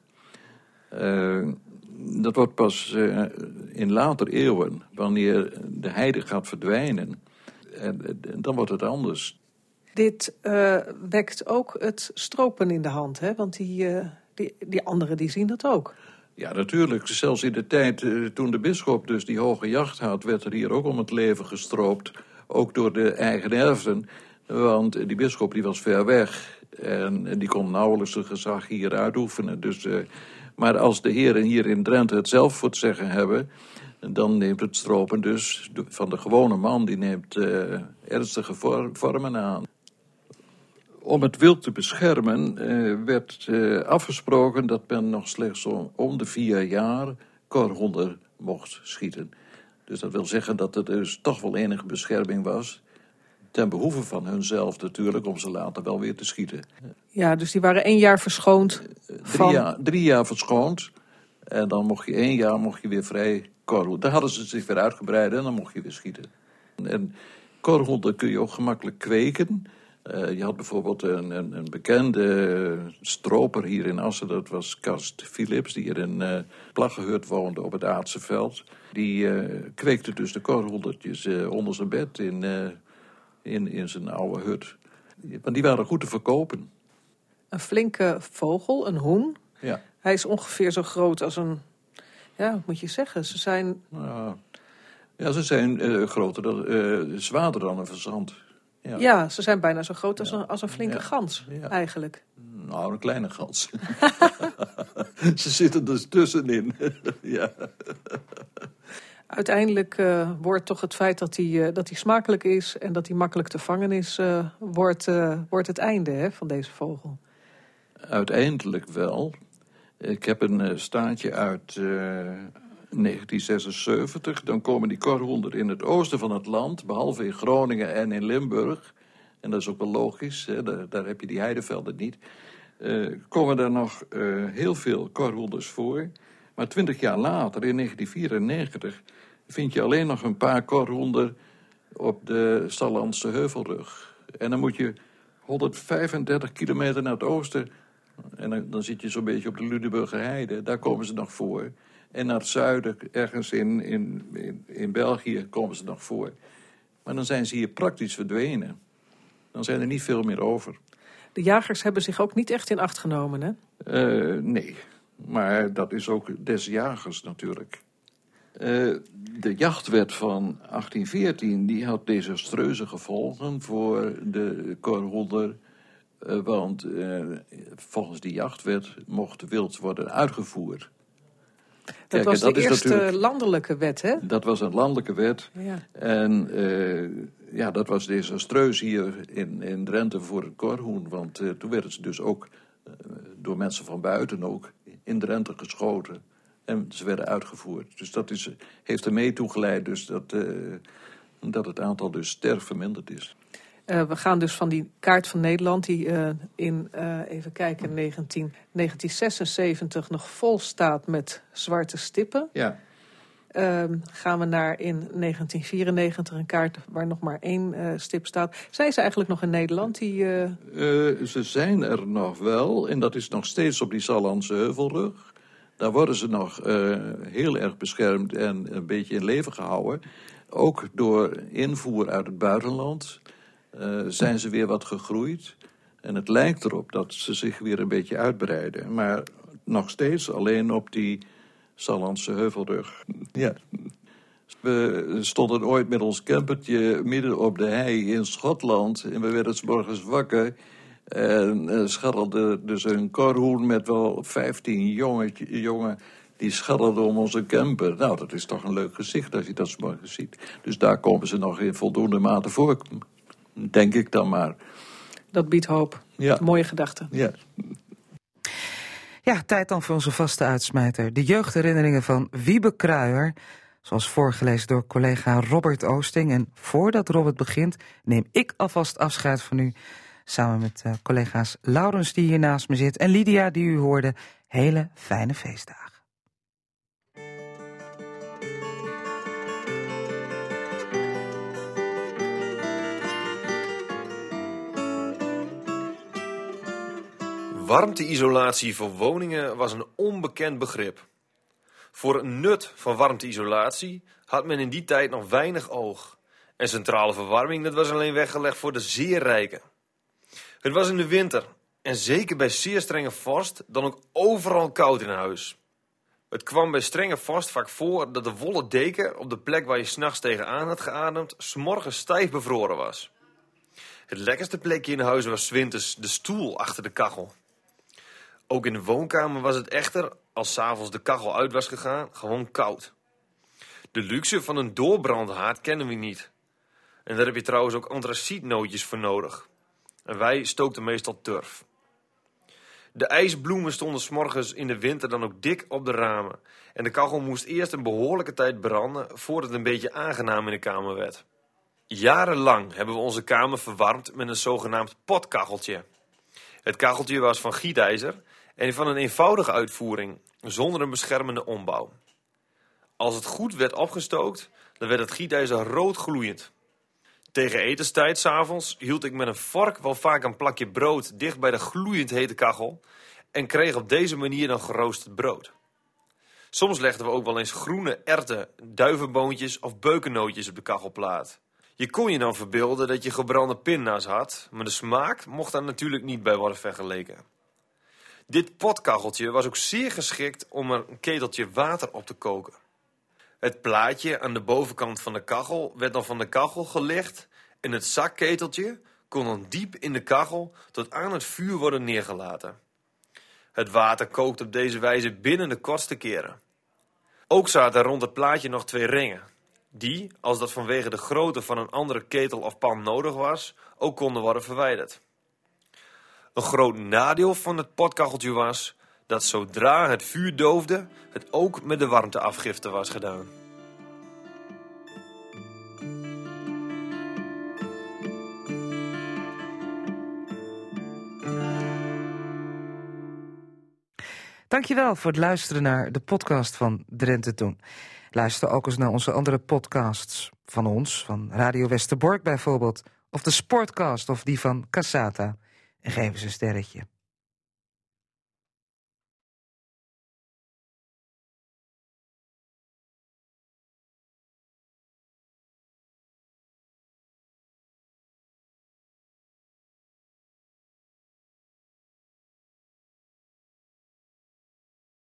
Speaker 2: Eh, dat wordt pas eh, in later eeuwen, wanneer de heide gaat verdwijnen. En, en dan wordt het anders.
Speaker 18: Dit eh, wekt ook het stropen in de hand, hè? want die, eh, die, die anderen die zien dat ook.
Speaker 2: Ja, natuurlijk. Zelfs in de tijd eh, toen de bisschop dus die hoge jacht had, werd er hier ook om het leven gestroopt. Ook door de eigenerven. Want die bisschop die was ver weg. En die kon nauwelijks zijn gezag hier uitoefenen. Dus, eh, maar als de heren hier in Drenthe het zelf voor het zeggen hebben... dan neemt het stropen dus van de gewone man... die neemt eh, ernstige vor- vormen aan. Om het wild te beschermen eh, werd eh, afgesproken dat men nog slechts om, om de vier jaar korhoender mocht schieten. Dus dat wil zeggen dat er dus toch wel enige bescherming was. Ten behoeve van hunzelf natuurlijk, om ze later wel weer te schieten.
Speaker 18: Ja, dus die waren één jaar verschoond
Speaker 2: Drie,
Speaker 18: van...
Speaker 2: jaar, drie jaar verschoond. En dan mocht je één jaar mocht je weer vrij korhoen. Daar hadden ze zich weer uitgebreid en dan mocht je weer schieten. En korhoenden kun je ook gemakkelijk kweken. Eh, je had bijvoorbeeld een, een, een bekende stroper hier in Assen, dat was Karst Philips, die hier in uh, Plaggehut woonde op het Aardse veld. Die eh, kweekte dus de korhoendertjes eh, onder zijn bed in, eh, in, in zijn oude hut. Want die waren goed te verkopen.
Speaker 18: Een flinke vogel, een hoen.
Speaker 2: Ja.
Speaker 18: Hij is ongeveer zo groot als een Ja, wat moet je zeggen? Ze zijn...
Speaker 2: Ja, ja ze zijn eh, groter dan, eh, zwaarder dan een verzand.
Speaker 18: Ja.
Speaker 2: Ja.
Speaker 18: ze zijn bijna zo groot als, een, als een flinke
Speaker 2: Ja.
Speaker 18: gans, eigenlijk.
Speaker 2: Nou, een kleine gans. ze zitten dus tussenin. ja.
Speaker 18: Uiteindelijk eh, wordt toch het feit dat hij, eh, dat hij smakelijk is en dat hij makkelijk te vangen is, eh, wordt, wordt het einde hè, van deze vogel.
Speaker 2: Uiteindelijk wel. Ik heb een staartje uit 1976. Dan komen die korhonden in het oosten van het land, behalve in Groningen en in Limburg. En dat is ook wel logisch, hè, daar, daar heb je die heidevelden niet. Eh, komen er nog eh, heel veel korhoenders voor. Maar twintig jaar later, in 1994, vind je alleen nog een paar korhoender op de Sallandse Heuvelrug. En dan moet je 135 kilometer naar het oosten. En dan, dan zit je zo'n beetje op de Luneburger Heide. Daar komen ze nog voor. En naar het zuiden, ergens in, in, in, in België, komen ze nog voor. Maar dan zijn ze hier praktisch verdwenen. Dan zijn er niet veel meer over.
Speaker 18: De jagers hebben zich ook niet echt in acht genomen, hè?
Speaker 2: Eh, nee, maar dat is ook des jagers natuurlijk. Eh, de jachtwet van 1814 die had desastreuze gevolgen voor de korhonder. eh, want volgens die jachtwet mocht wild worden uitgevoerd.
Speaker 18: Dat was de eerste landelijke wet, hè?
Speaker 2: Dat was een landelijke wet.
Speaker 18: Ja.
Speaker 2: En eh, ja, dat was desastreus hier in, in Drenthe voor het korhoen. Want eh, toen werden ze dus ook eh, door mensen van buiten ook in Drenthe geschoten. En ze werden uitgevoerd. Dus dat is, heeft er mee toegeleid dus dat, dat het aantal dus sterk verminderd is.
Speaker 18: Eh, we gaan dus van die kaart van Nederland, die eh, in, eh, even kijken, 19, 1976 nog vol staat met zwarte stippen.
Speaker 2: Ja.
Speaker 18: Ehm, gaan we naar in 1994 een kaart waar nog maar één stip staat. Zijn ze eigenlijk nog in Nederland? Die,
Speaker 2: ze zijn er nog wel, en dat is nog steeds op die Sallandse heuvelrug. Daar worden ze nog heel erg beschermd en een beetje in leven gehouden. Ook door invoer uit het buitenland eh, zijn ze weer wat gegroeid. En het lijkt erop dat ze zich weer een beetje uitbreiden. Maar nog steeds alleen op die Sallandse heuvelrug. Ja. We stonden ooit met ons campertje midden op de hei in Schotland. En we werden 's morgens wakker. En eh, scharrelde dus een korhoen met wel 15 jongetje, jongen. Die scharrelden om onze camper. Nou, dat is toch een leuk gezicht als je dat 's morgens ziet. Dus daar komen ze nog in voldoende mate voor. Denk ik dan maar.
Speaker 18: dat biedt hoop.
Speaker 2: Ja.
Speaker 18: Mooie gedachte.
Speaker 2: Ja.
Speaker 1: Ja, tijd dan voor onze vaste uitsmijter. De jeugdherinneringen van Wiebe Kruijer. Zoals voorgelezen door collega Robert Oosting. En voordat Robert begint, neem ik alvast afscheid van u. Samen met eh, collega's Laurens, die hier naast me zit. En Lydia, die u hoorde. Hele fijne feestdagen.
Speaker 19: Warmteisolatie voor woningen was een onbekend begrip. Voor het nut van warmteisolatie had men in die tijd nog weinig oog. En centrale verwarming dat was alleen weggelegd voor de zeer rijken. Het was in de winter, en zeker bij zeer strenge vorst, dan ook overal koud in huis. Het kwam bij strenge vorst vaak voor dat de wollen deken op de plek waar je s'nachts tegenaan had geademd, s'morgens stijf bevroren was. Het lekkerste plekje in huis was winters de stoel achter de kachel. Ook in de woonkamer was het echter, als s'avonds de kachel uit was gegaan, gewoon koud. De luxe van een doorbrandhaard kennen we niet. En daar heb je trouwens ook antracietnootjes voor nodig. En wij stookten meestal turf. De ijsbloemen stonden s'morgens in de winter dan ook dik op de ramen. En de kachel moest eerst een behoorlijke tijd branden voordat het een beetje aangenaam in de kamer werd. Jarenlang hebben we onze kamer verwarmd met een zogenaamd potkacheltje. Het kacheltje was van gietijzer en van een eenvoudige uitvoering, zonder een beschermende ombouw. Als het goed werd opgestookt, dan werd het gietijzer rood gloeiend. Tegen etenstijd s'avonds hield ik met een vork wel vaak een plakje brood dicht bij de gloeiend hete kachel en kreeg op deze manier dan geroosterd brood. Soms legden we ook wel eens groene erwten, duivenboontjes of beukennootjes op de kachelplaat. Je kon je dan verbeelden dat je gebrande pinda's had, maar de smaak mocht daar natuurlijk niet bij worden vergeleken. Dit potkacheltje was ook zeer geschikt om er een keteltje water op te koken. Het plaatje aan de bovenkant van de kachel werd dan van de kachel gelegd en het zakketeltje kon dan diep in de kachel tot aan het vuur worden neergelaten. Het water kookt op deze wijze binnen de kortste keren. Ook zaten rond het plaatje nog twee ringen, die, als dat vanwege de grootte van een andere ketel of pan nodig was, ook konden worden verwijderd. Een groot nadeel van het potkacheltje was dat zodra het vuur doofde, het ook met de warmteafgifte was gedaan.
Speaker 1: Dankjewel voor het luisteren naar de podcast van Drenthe Toen. Luister ook eens naar onze andere podcasts van ons, van Radio Westerbork bijvoorbeeld, of de Sportcast of die van Cassata. En geef eens een sterretje.